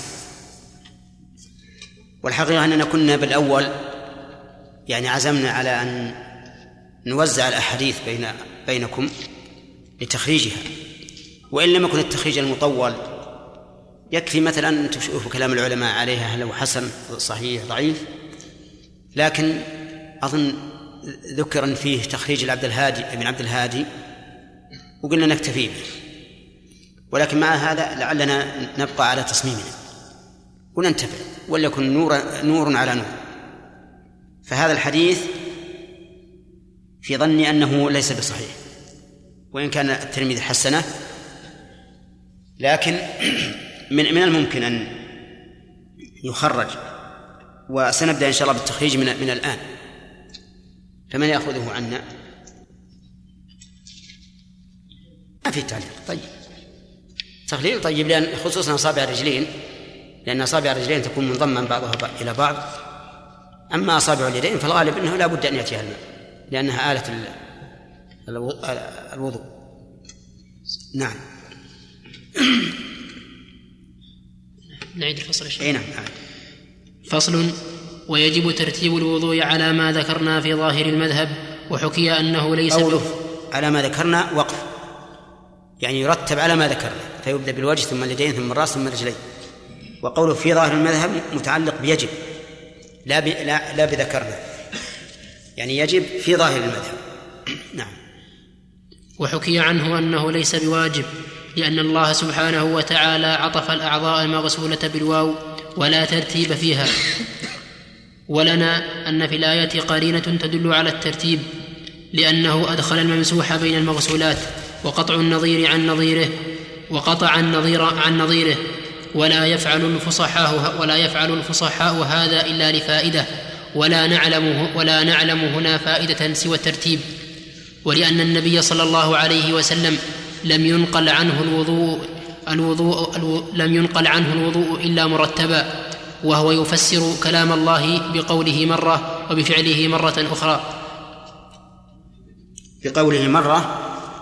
والحقيقة أننا كنا بالأول يعني عزمنا على أن نوزع الأحاديث بين بينكم لتخريجها. وإن لم يكن التخريج المطول يكفي مثلا أن تشوفوا كلام العلماء عليها هل هو حسن صحيح ضعيف. لكن أظن ذكر أن فيه تخريج العبد الهادي ابن عبد الهادي وقلنا نكتفي به. ولكن مع هذا لعلنا نبقى على تصميمنا وننتفع وليكن نور نور على نور. فهذا الحديث في ظني أنه ليس بصحيح. وإن كان الترمذي حسنه لكن من من الممكن أن يخرج وسنبدأ إن شاء الله بالتخريج من من الآن. فمن يأخذه عنا؟ ما في تعليق. طيب. تخليل؟ طيب لأن خصوصا أصابع الرجلين لأن أصابع الرجلين تكون منضما بعضها إلى بعض. أما أصابع اليدين فالغالب أنه لا بد أن يأتيها الماء لأنها آلة الوضوء. نعم. نعيد الفصل إي نعم فصل ويجب ترتيب الوضوء على ما ذكرنا في ظاهر المذهب وحكي أنه ليس قوله على ما ذكرنا وقف. يعني يرتب على ما ذكرنا فيبدأ بالوجه ثم اليدين ثم الرأس ثم الرجلين. وقوله في ظاهر المذهب متعلق بيجب لا ب... لا لا بذكرنا. يعني يجب في ظاهر المذهب. نعم. وحكي عنه أنه ليس بواجب لأن الله سبحانه وتعالى عطف الأعضاء المغسولة بالواو ولا ترتيب فيها. ولنا أن في الآية قرينة تدل على الترتيب لأنه أدخل الممسوح بين المغسولات وقطع النظير عن نظيره وقطع النظير عن نظيره ولا يفعل الفصحاء ولا يفعل الفصحاء هذا إلا لفائدة ولا نعلم ولا نعلم هنا فائدة سوى الترتيب. ولأن النبي صلى الله عليه وسلم لم ينقل عنه الوضوء الوضوء ألو لم ينقل عنه الوضوء إلا مرتبا وهو يفسر كلام الله بقوله مرة وبفعله مرة أخرى. بقوله مرة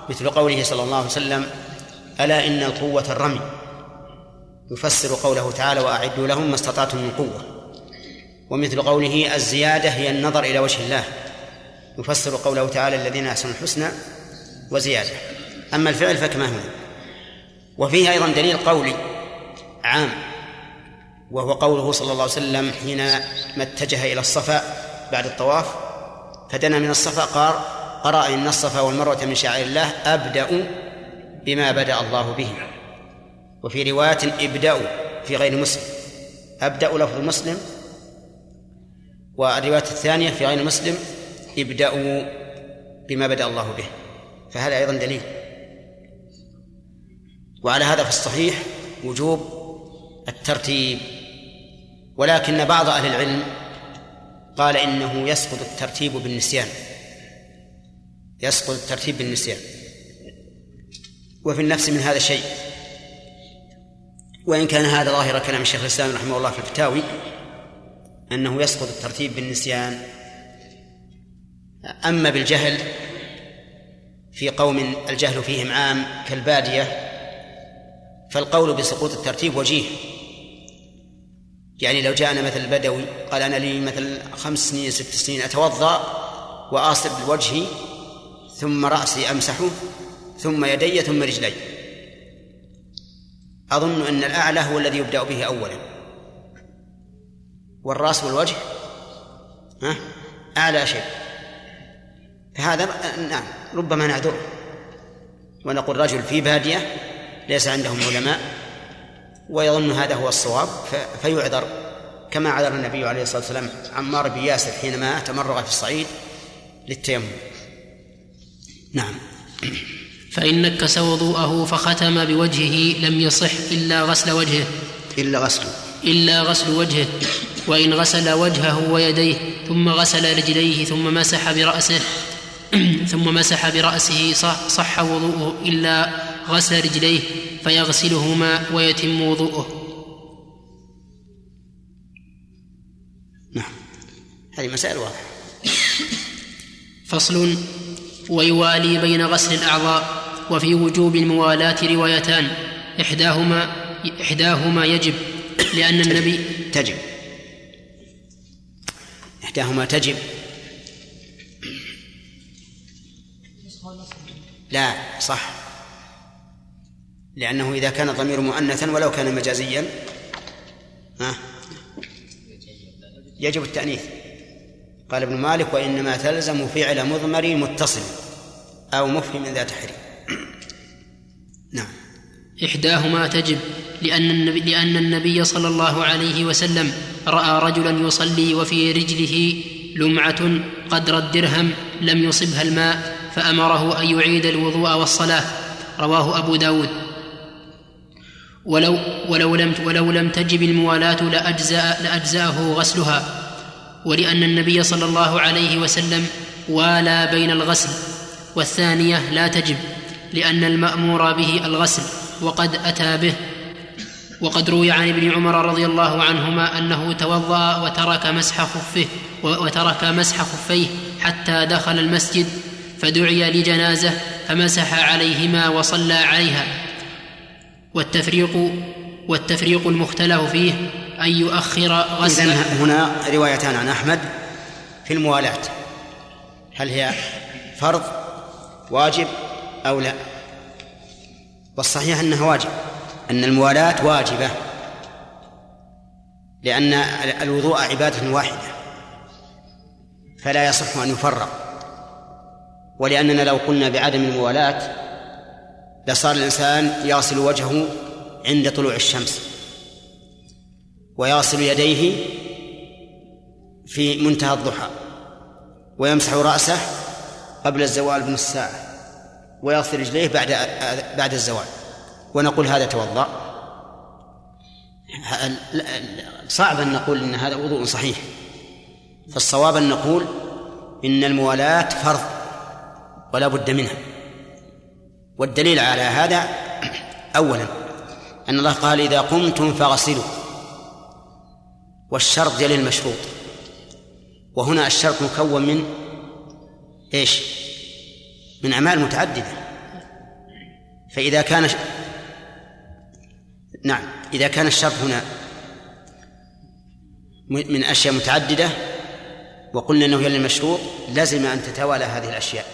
مثل قوله صلى الله عليه وسلم ألا إن القوة الرمي؟ يفسر قوله تعالى وأعدوا لهم ما استطعتم من قوة. ومثل قوله الزيادة هي النظر إلى وجه الله. يفسر قوله تعالى الذين أحسنوا الحسنى وزيادة. أما الفعل فكما هنا وفيه أيضا دليل قولي عام وهو قوله صلى الله عليه وسلم حينما اتجه إلى الصفا بعد الطواف فدنا من الصفا قال قرأ إن الصفا والمروة من شعائر الله أبدأ بما بدأ الله به. وفي رواية ابدأوا في غير مسلم أبدأ لفظ مسلم والرواية الثانية في غير مسلم ابدأوا بما بدأ الله به. فهذا أيضا دليل. وعلى هذا فالصحيح وجوب الترتيب. ولكن بعض أهل العلم قال إنه يسقط الترتيب بالنسيان. يسقط الترتيب بالنسيان. وفي النفس من هذا شيء. وإن كان هذا ظاهر كلام الشيخ الإسلام رحمه الله في الفتاوي أنه يسقط الترتيب بالنسيان. أما بالجهل في قوم الجهل فيهم عام كالبادية فالقول بسقوط الترتيب وجيه. يعني لو جاءنا مثل البدوي قال أنا لي مثل خمس سنين ست سنين أتوضأ وأصب وجهي ثم رأسي أمسحه ثم يدي ثم رجلي. أظن أن الأعلى هو الذي يبدأ به أولا. والرأس والوجه ها؟ أعلى شيء. فهذا نعم ربما نعذره. ونقول رجل في بادية ليس عندهم علماء ويظن هذا هو الصواب فيعذر. كما عذر النبي عليه الصلاة والسلام عمار بن ياسر حينما تمرغ في الصعيد للتيمم. نعم. فإن نكس وضوءه فختم بوجهه لم يصح إلا غسل وجهه. إلا غسله إلا غسل وجهه. وإن غسل وجهه ويديه ثم غسل رجليه ثم مسح برأسه ثم مسح برأسه صح, صح وضوءه إلا غسل رجليه فيغسلهما ويتم وضوءه. نعم. هذه مسائل واضحة. فصل ويوالي بين غسل الأعضاء وفي وجوب الموالاة روايتان. إحداهما إحداهما يجب لأن النبي تجب. إحداهما تجب. لا صح. لأنه إذا كان الضمير مؤنثا ولو كان مجازيا ها؟ يجب التأنيث. قال ابن مالك وإنما تلزم فعل مضمر متصل أو مفهم ذات حريم نعم. إحداهما تجب لأن النبي, لأن النبي صلى الله عليه وسلم رأى رجلا يصلي وفي رجله لمعة قدر الدرهم لم يصبها الماء فأمره أن يعيد الوضوء والصلاة. رواه أبو داود. ولو, ولو, لم, ولو لم تجب الموالاة لأجزأ لأجزأه غسلها ولأن النبي صلى الله عليه وسلم والى بين الغسل والثانية لا تجب لأن المأمور به الغسل وقد أتى به وقد روي عن ابن عمر رضي الله عنهما أنه توضأ وترك مسح خفه وترك مسح خفيه حتى دخل المسجد فدعي لجنازة فمسح عليهما وصلى عليها. والتفريق والتفريق المختلف فيه أن يؤخر غسل هنا روايتان عن أحمد في الموالاة. هل هي فرض واجب أو لا؟ والصحيح أنها واجب أن الموالاة واجبة لأن الوضوء عبادة واحدة فلا يصح أن يفرق ولأننا لو قلنا بعدم الموالاة لصار الإنسان يغسل وجهه عند طلوع الشمس ويغسل يديه في منتهى الضحى ويمسح رأسه قبل الزوال بنص ساعة ويغسل رجليه بعد بعد الزوال. ونقول هذا توضأ. صعب أن نقول إن هذا وضوء صحيح. فالصواب أن نقول إن الموالاة فرض ولا بد منها. والدليل على هذا أولا أن الله قال إذا قمتم فاغسلوا والشرط جليل المشروط وهنا الشرط مكون من إيش؟ من أعمال متعددة. فإذا كان نعم إذا كان الشرط هنا من أشياء متعددة وقلنا أنه يلي المشروط لزم أن تتوالى هذه الأشياء.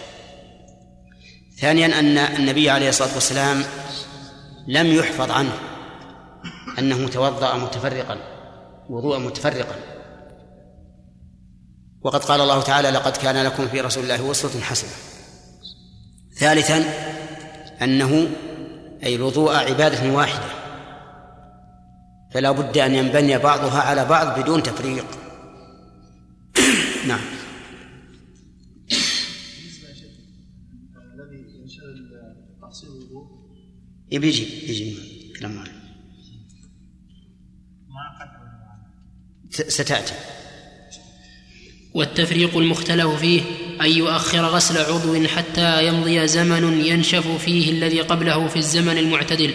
ثانيا أن النبي عليه الصلاة والسلام لم يحفظ عنه أنه توضأ متفرقا وضوءا متفرقا. وقد قال الله تعالى لقد كان لكم في رسول الله أسوة حسنة. ثالثا أنه أي الوضوء عبادة واحدة فلا بد أن ينبني بعضها على بعض بدون تفريق. نعم. يجي يجي كلام معنا ستأتي. والتفريق المختلف فيه أن يؤخر غسل عضو حتى يمضي زمن ينشف فيه الذي قبله في الزمن المعتدل.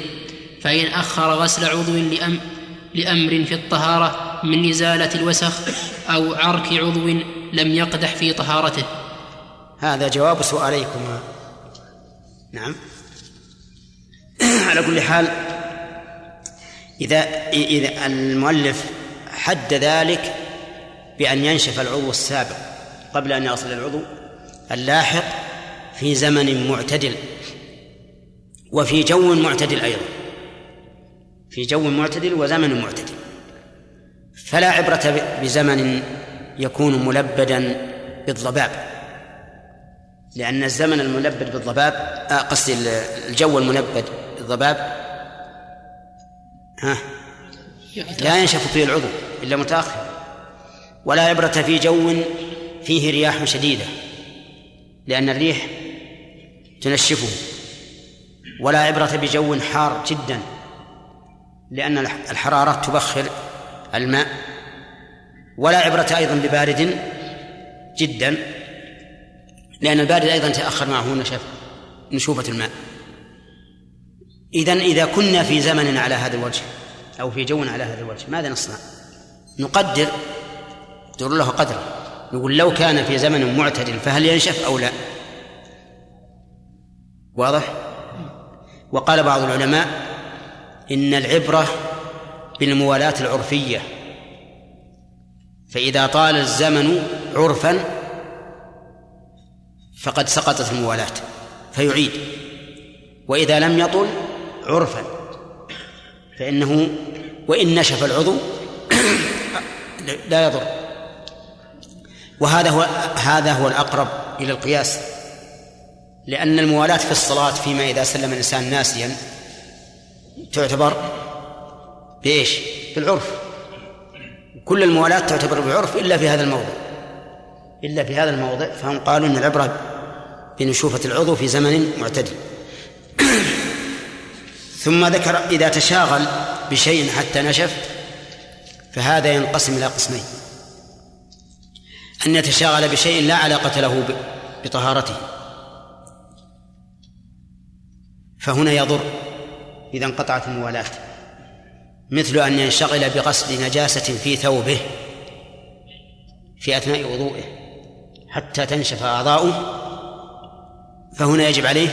فإن أخر غسل عضو لأم لأمر في الطهارة من إزالة الوسخ أو عرك عضو لم يقدح في طهارته. هذا جواب سؤاليكما. نعم. على كل حال إذا إذا المؤلف حد ذلك بأن ينشف العضو السابق قبل أن يصل العضو اللاحق في زمن معتدل وفي جو معتدل أيضا في جو معتدل وزمن معتدل. فلا عبرة بزمن يكون ملبدا بالضباب لأن الزمن الملبد بالضباب آه قصدي الجو الملبد بالضباب ها؟ لا ينشف فيه العضو إلا متأخر. ولا عبرة في جو فيه رياح شديدة لأن الريح تنشفه. ولا عبرة بجو حار جدا لأن الحرارة تبخر الماء. ولا عبرة أيضا ببارد جدا لأن البارد أيضا تأخر معه نشف نشوفة الماء. إذا إذا كنا في زمن على هذا الوجه أو في جو على هذا الوجه ماذا نصنع؟ نقدر نقدر له قدره نقول لو كان في زمن معتدل فهل ينشف أو لا؟ واضح؟ وقال بعض العلماء إن العبرة بالموالاة العرفية فإذا طال الزمن عرفا فقد سقطت الموالاة فيعيد وإذا لم يطل عرفا. فإنه وإن نشف العضو لا يضر. وهذا هو هذا هو الأقرب إلى القياس. لأن الموالاة في الصلاة فيما إذا سلم الإنسان ناسيا تعتبر بإيش؟ بالعرف. كل الموالاة تعتبر بالعرف إلا في هذا الموضع. إلا في هذا الموضع فهم قالوا أن العبرة بنشوفة العضو في زمن معتدل. ثم ذكر إذا تشاغل بشيء حتى نشف فهذا ينقسم إلى قسمين. أن يتشاغل بشيء لا علاقة له بطهارته. فهنا يضر إذا انقطعت الموالاة مثل أن ينشغل بغسل نجاسة في ثوبه في أثناء وضوئه حتى تنشف أعضاؤه فهنا يجب عليه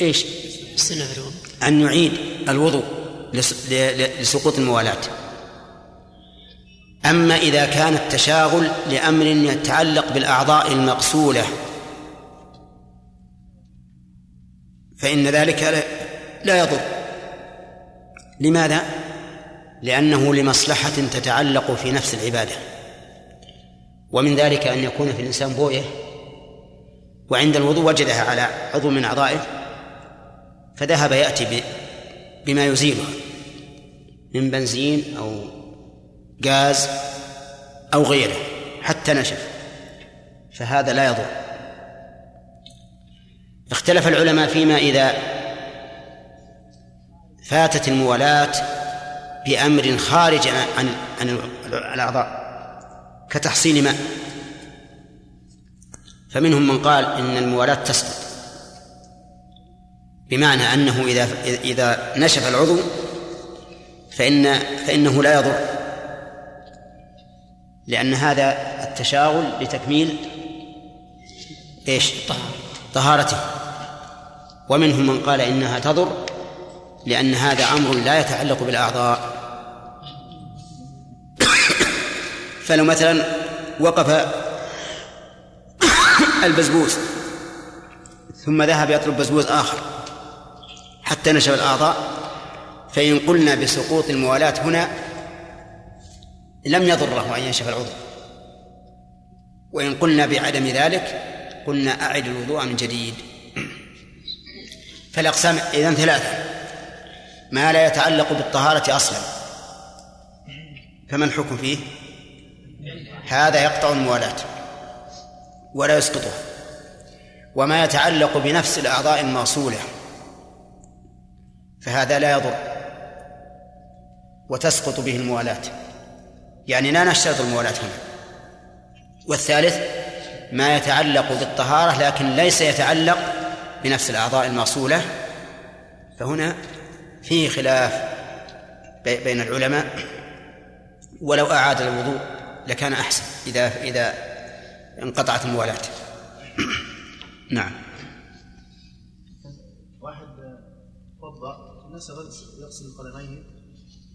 إيش؟ أن يعيد الوضوء لسقوط الموالاة. أما إذا كان التشاغل لأمر يتعلق بالأعضاء المغسولة فإن ذلك لا يضر. لماذا؟ لأنه لمصلحة تتعلق في نفس العبادة. ومن ذلك أن يكون في الإنسان بوية وعند الوضوء وجدها على عضو من أعضائه فذهب يأتي بما يزيلها من بنزين أو غاز أو غيره حتى نشف فهذا لا يضر. اختلف العلماء فيما إذا فاتت الموالاة بأمر خارج عن عن الأعضاء كتحصيل ماء. فمنهم من قال إن الموالاة تسقط. بمعنى أنه إذا إذا نشف العضو فإن فإنه لا يضر. لأن هذا التشاغل لتكميل إيش؟ طهارته. ومنهم من قال إنها تضر لأن هذا أمر لا يتعلق بالأعضاء. فلو مثلا وقف البزبوز ثم ذهب يطلب بزبوز آخر. حتى الأعضاء فإن قلنا بسقوط الموالاة هنا لم يضره أن ينشف العضو. وإن قلنا بعدم ذلك قلنا أعد الوضوء من جديد. فالأقسام إذن ثلاثة. ما لا يتعلق بالطهارة أصلا. فما الحكم فيه؟ هذا يقطع الموالاة ولا يسقطها. وما يتعلق بنفس الأعضاء الموصولة. فهذا لا يضر. وتسقط به الموالاة يعني لا نشترط الموالاة هنا. والثالث ما يتعلق بالطهارة لكن ليس يتعلق بنفس الأعضاء الموصولة فهنا فيه خلاف بين العلماء. ولو أعاد الوضوء لكان أحسن إذا إذا انقطعت الموالاة نعم. نسى يغسل القدمين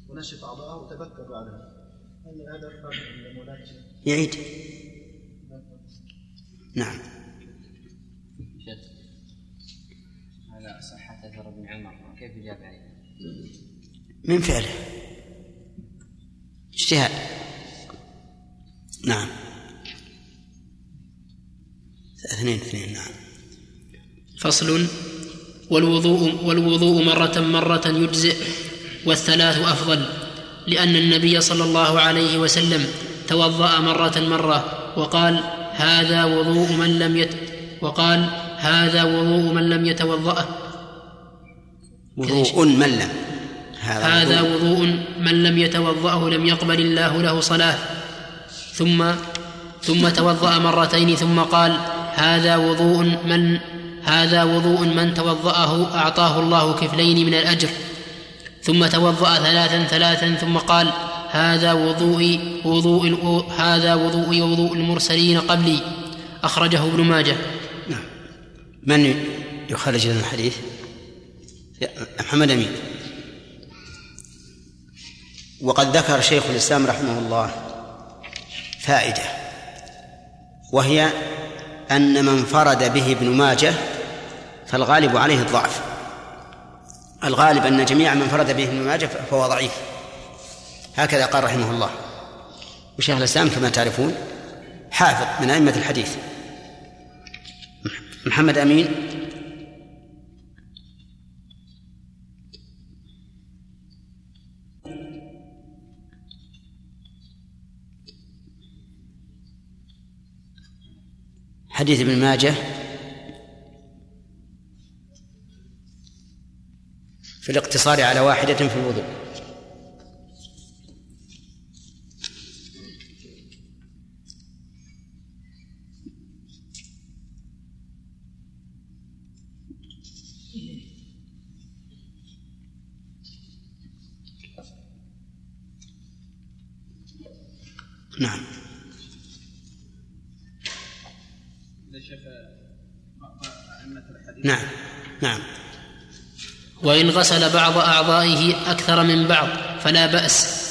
ونشف أعضاءه وتذكر بعدها هل هذا يفهم المولاة يعيد. نعم. على صحة أثر ابن عمر كيف يجاب عليه؟ من فعله. اجتهاد. نعم. اثنين اثنين نعم. فصل. والوضوء والوضوء مرة مرة يجزئ والثلاث أفضل لأن النبي صلى الله عليه وسلم توضأ مرة مرة وقال هذا وضوء من لم يت وقال هذا وضوء من لم يتوضأه وضوء من لم. هذا وضوء من لم يتوضأه لم يقبل الله له صلاة. ثم ثم توضأ مرتين ثم قال هذا وضوء من هذا وضوء من توضأه أعطاه الله كفلين من الأجر. ثم توضأ ثلاثا ثلاثا ثم قال هذا وضوئي وضوء هذا وضوئي ووضوء المرسلين قبلي. أخرجه ابن ماجه. نعم. من يخرج لنا الحديث؟ محمد أمين. وقد ذكر شيخ الإسلام رحمه الله فائدة وهي أن من فرد به ابن ماجه فالغالب عليه الضعف. الغالب أن جميع من فرد به ابن ماجه فهو ضعيف. هكذا قال رحمه الله. وشيخ الإسلام كما تعرفون حافظ من أئمة الحديث. محمد أمين. حديث ابن ماجه في الاقتصار على واحدة في الوضوء. غسل بعض أعضائه أكثر من بعض فلا بأس.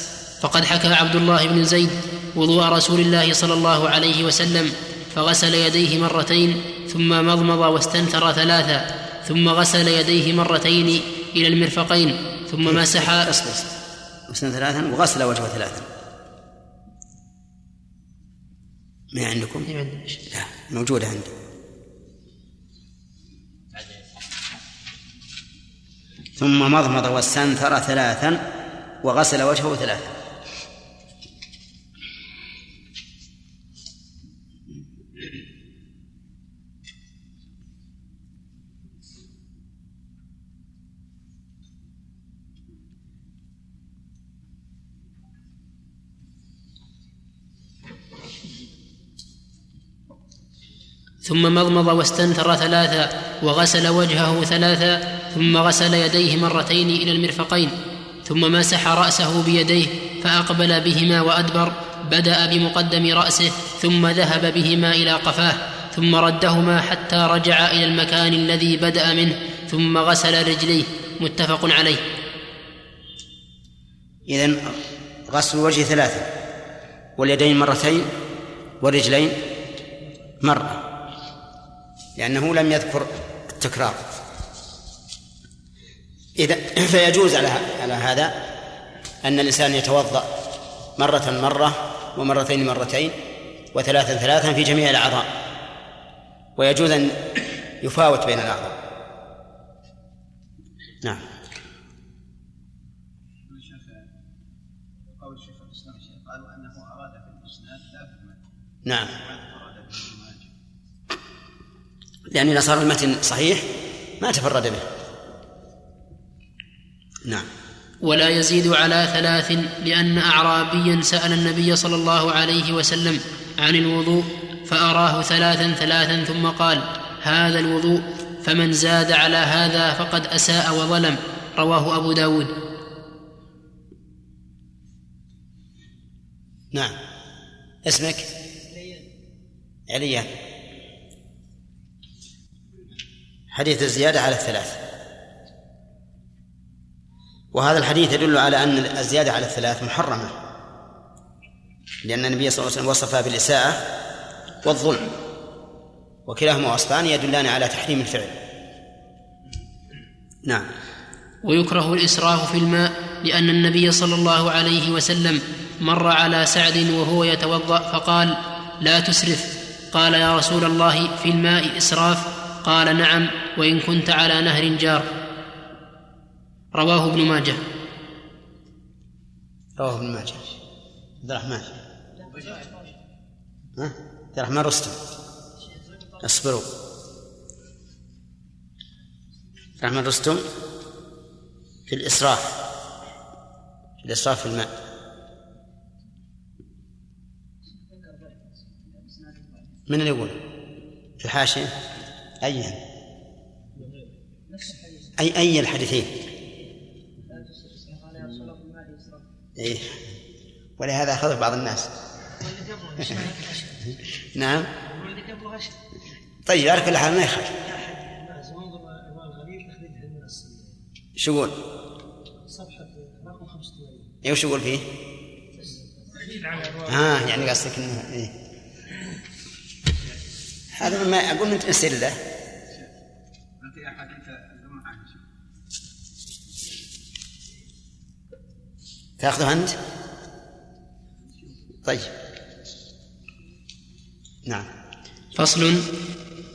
فقد حكى عبد الله بن زيد وضوء رسول الله صلى الله عليه وسلم فغسل يديه مرتين ثم مضمض واستنثر ثلاثا ثم غسل يديه مرتين إلى المرفقين ثم مسح غسل ثلاثا وغسل وجهه ثلاثا. ما عندكم؟ لا موجودة عندي. ثم مضمض واستنثر ثلاثا وغسل وجهه ثلاثا. ثم مضمض واستنثر ثلاثا وغسل وجهه ثلاثا ثم غسل يديه مرتين إلى المرفقين ثم مسح رأسه بيديه فأقبل بهما وأدبر بدأ بمقدم رأسه ثم ذهب بهما إلى قفاه ثم ردهما حتى رجع إلى المكان الذي بدأ منه ثم غسل رجليه متفق عليه. إذن غسل الوجه ثلاثة واليدين مرتين والرجلين مرة. لأنه لم يذكر التكرار. إذا فيجوز على على هذا أن الإنسان يتوضأ مرة مرة ومرتين مرتين وثلاثا ثلاثا في جميع الأعضاء. ويجوز أن يفاوت بين الأعضاء. نعم. قالوا انه اراد في نعم. لأن إذا صار المتن صحيح ما تفرد به. نعم. ولا يزيد على ثلاث لأن أعرابيا سأل النبي صلى الله عليه وسلم عن الوضوء فأراه ثلاثا ثلاثا ثم قال هذا الوضوء فمن زاد على هذا فقد أساء وظلم. رواه أبو داود. نعم. اسمك؟ عليا. حديث الزيادة على الثلاث. وهذا الحديث يدل على أن الزيادة على الثلاث محرمة لأن النبي صلى الله عليه وسلم وصفها بالإساءة والظلم وكلاهما وصفان يدلان على تحريم الفعل. نعم. ويكره الإسراف في الماء لأن النبي صلى الله عليه وسلم مر على سعد وهو يتوضأ فقال لا تسرف. قال يا رسول الله في الماء إسراف. قال نعم وإن كنت على نهر جار. رواه ابن ماجه. رواه ابن ماجه. عبد الرحمن. ها؟ عبد الرحمن رستم. اصبروا. عبد الرحمن رستم في الإسراف. الإسراف في الماء. من اللي يقول؟ في الحاشية. أي أي أي الحديثين؟ إيه. ولهذا أخذ بعض الناس. نعم. طيب على كل حال ما يخالف. شو يقول؟ صفحة رقم 85 إيه وش يقول فيه؟ آه يعني قصدك إنه إيه؟ هذا ما أقول انت اسئله تاخذه انت؟ طيب. نعم. فصل.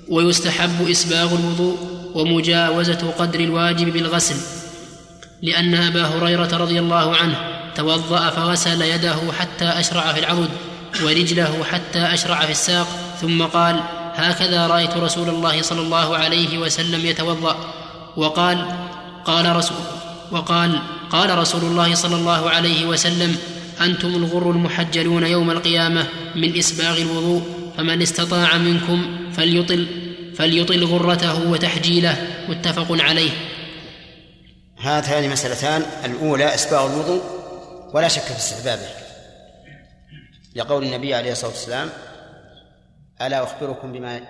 ويستحب إسباغ الوضوء ومجاوزة قدر الواجب بالغسل لأن أبا هريرة رضي الله عنه توضأ فغسل يده حتى أشرع في العضد ورجله حتى أشرع في الساق ثم قال هكذا رأيت رسول الله صلى الله عليه وسلم يتوضأ. وقال قال رسول وقال قال رسول الله صلى الله عليه وسلم أنتم الغر المحجلون يوم القيامة من إسباغ الوضوء فمن استطاع منكم فليطل فليطل غرته وتحجيله متفق عليه. هاتان مسألتان الأولى إسباغ الوضوء ولا شك في استحبابه. لقول النبي عليه الصلاة والسلام ألا أخبركم بما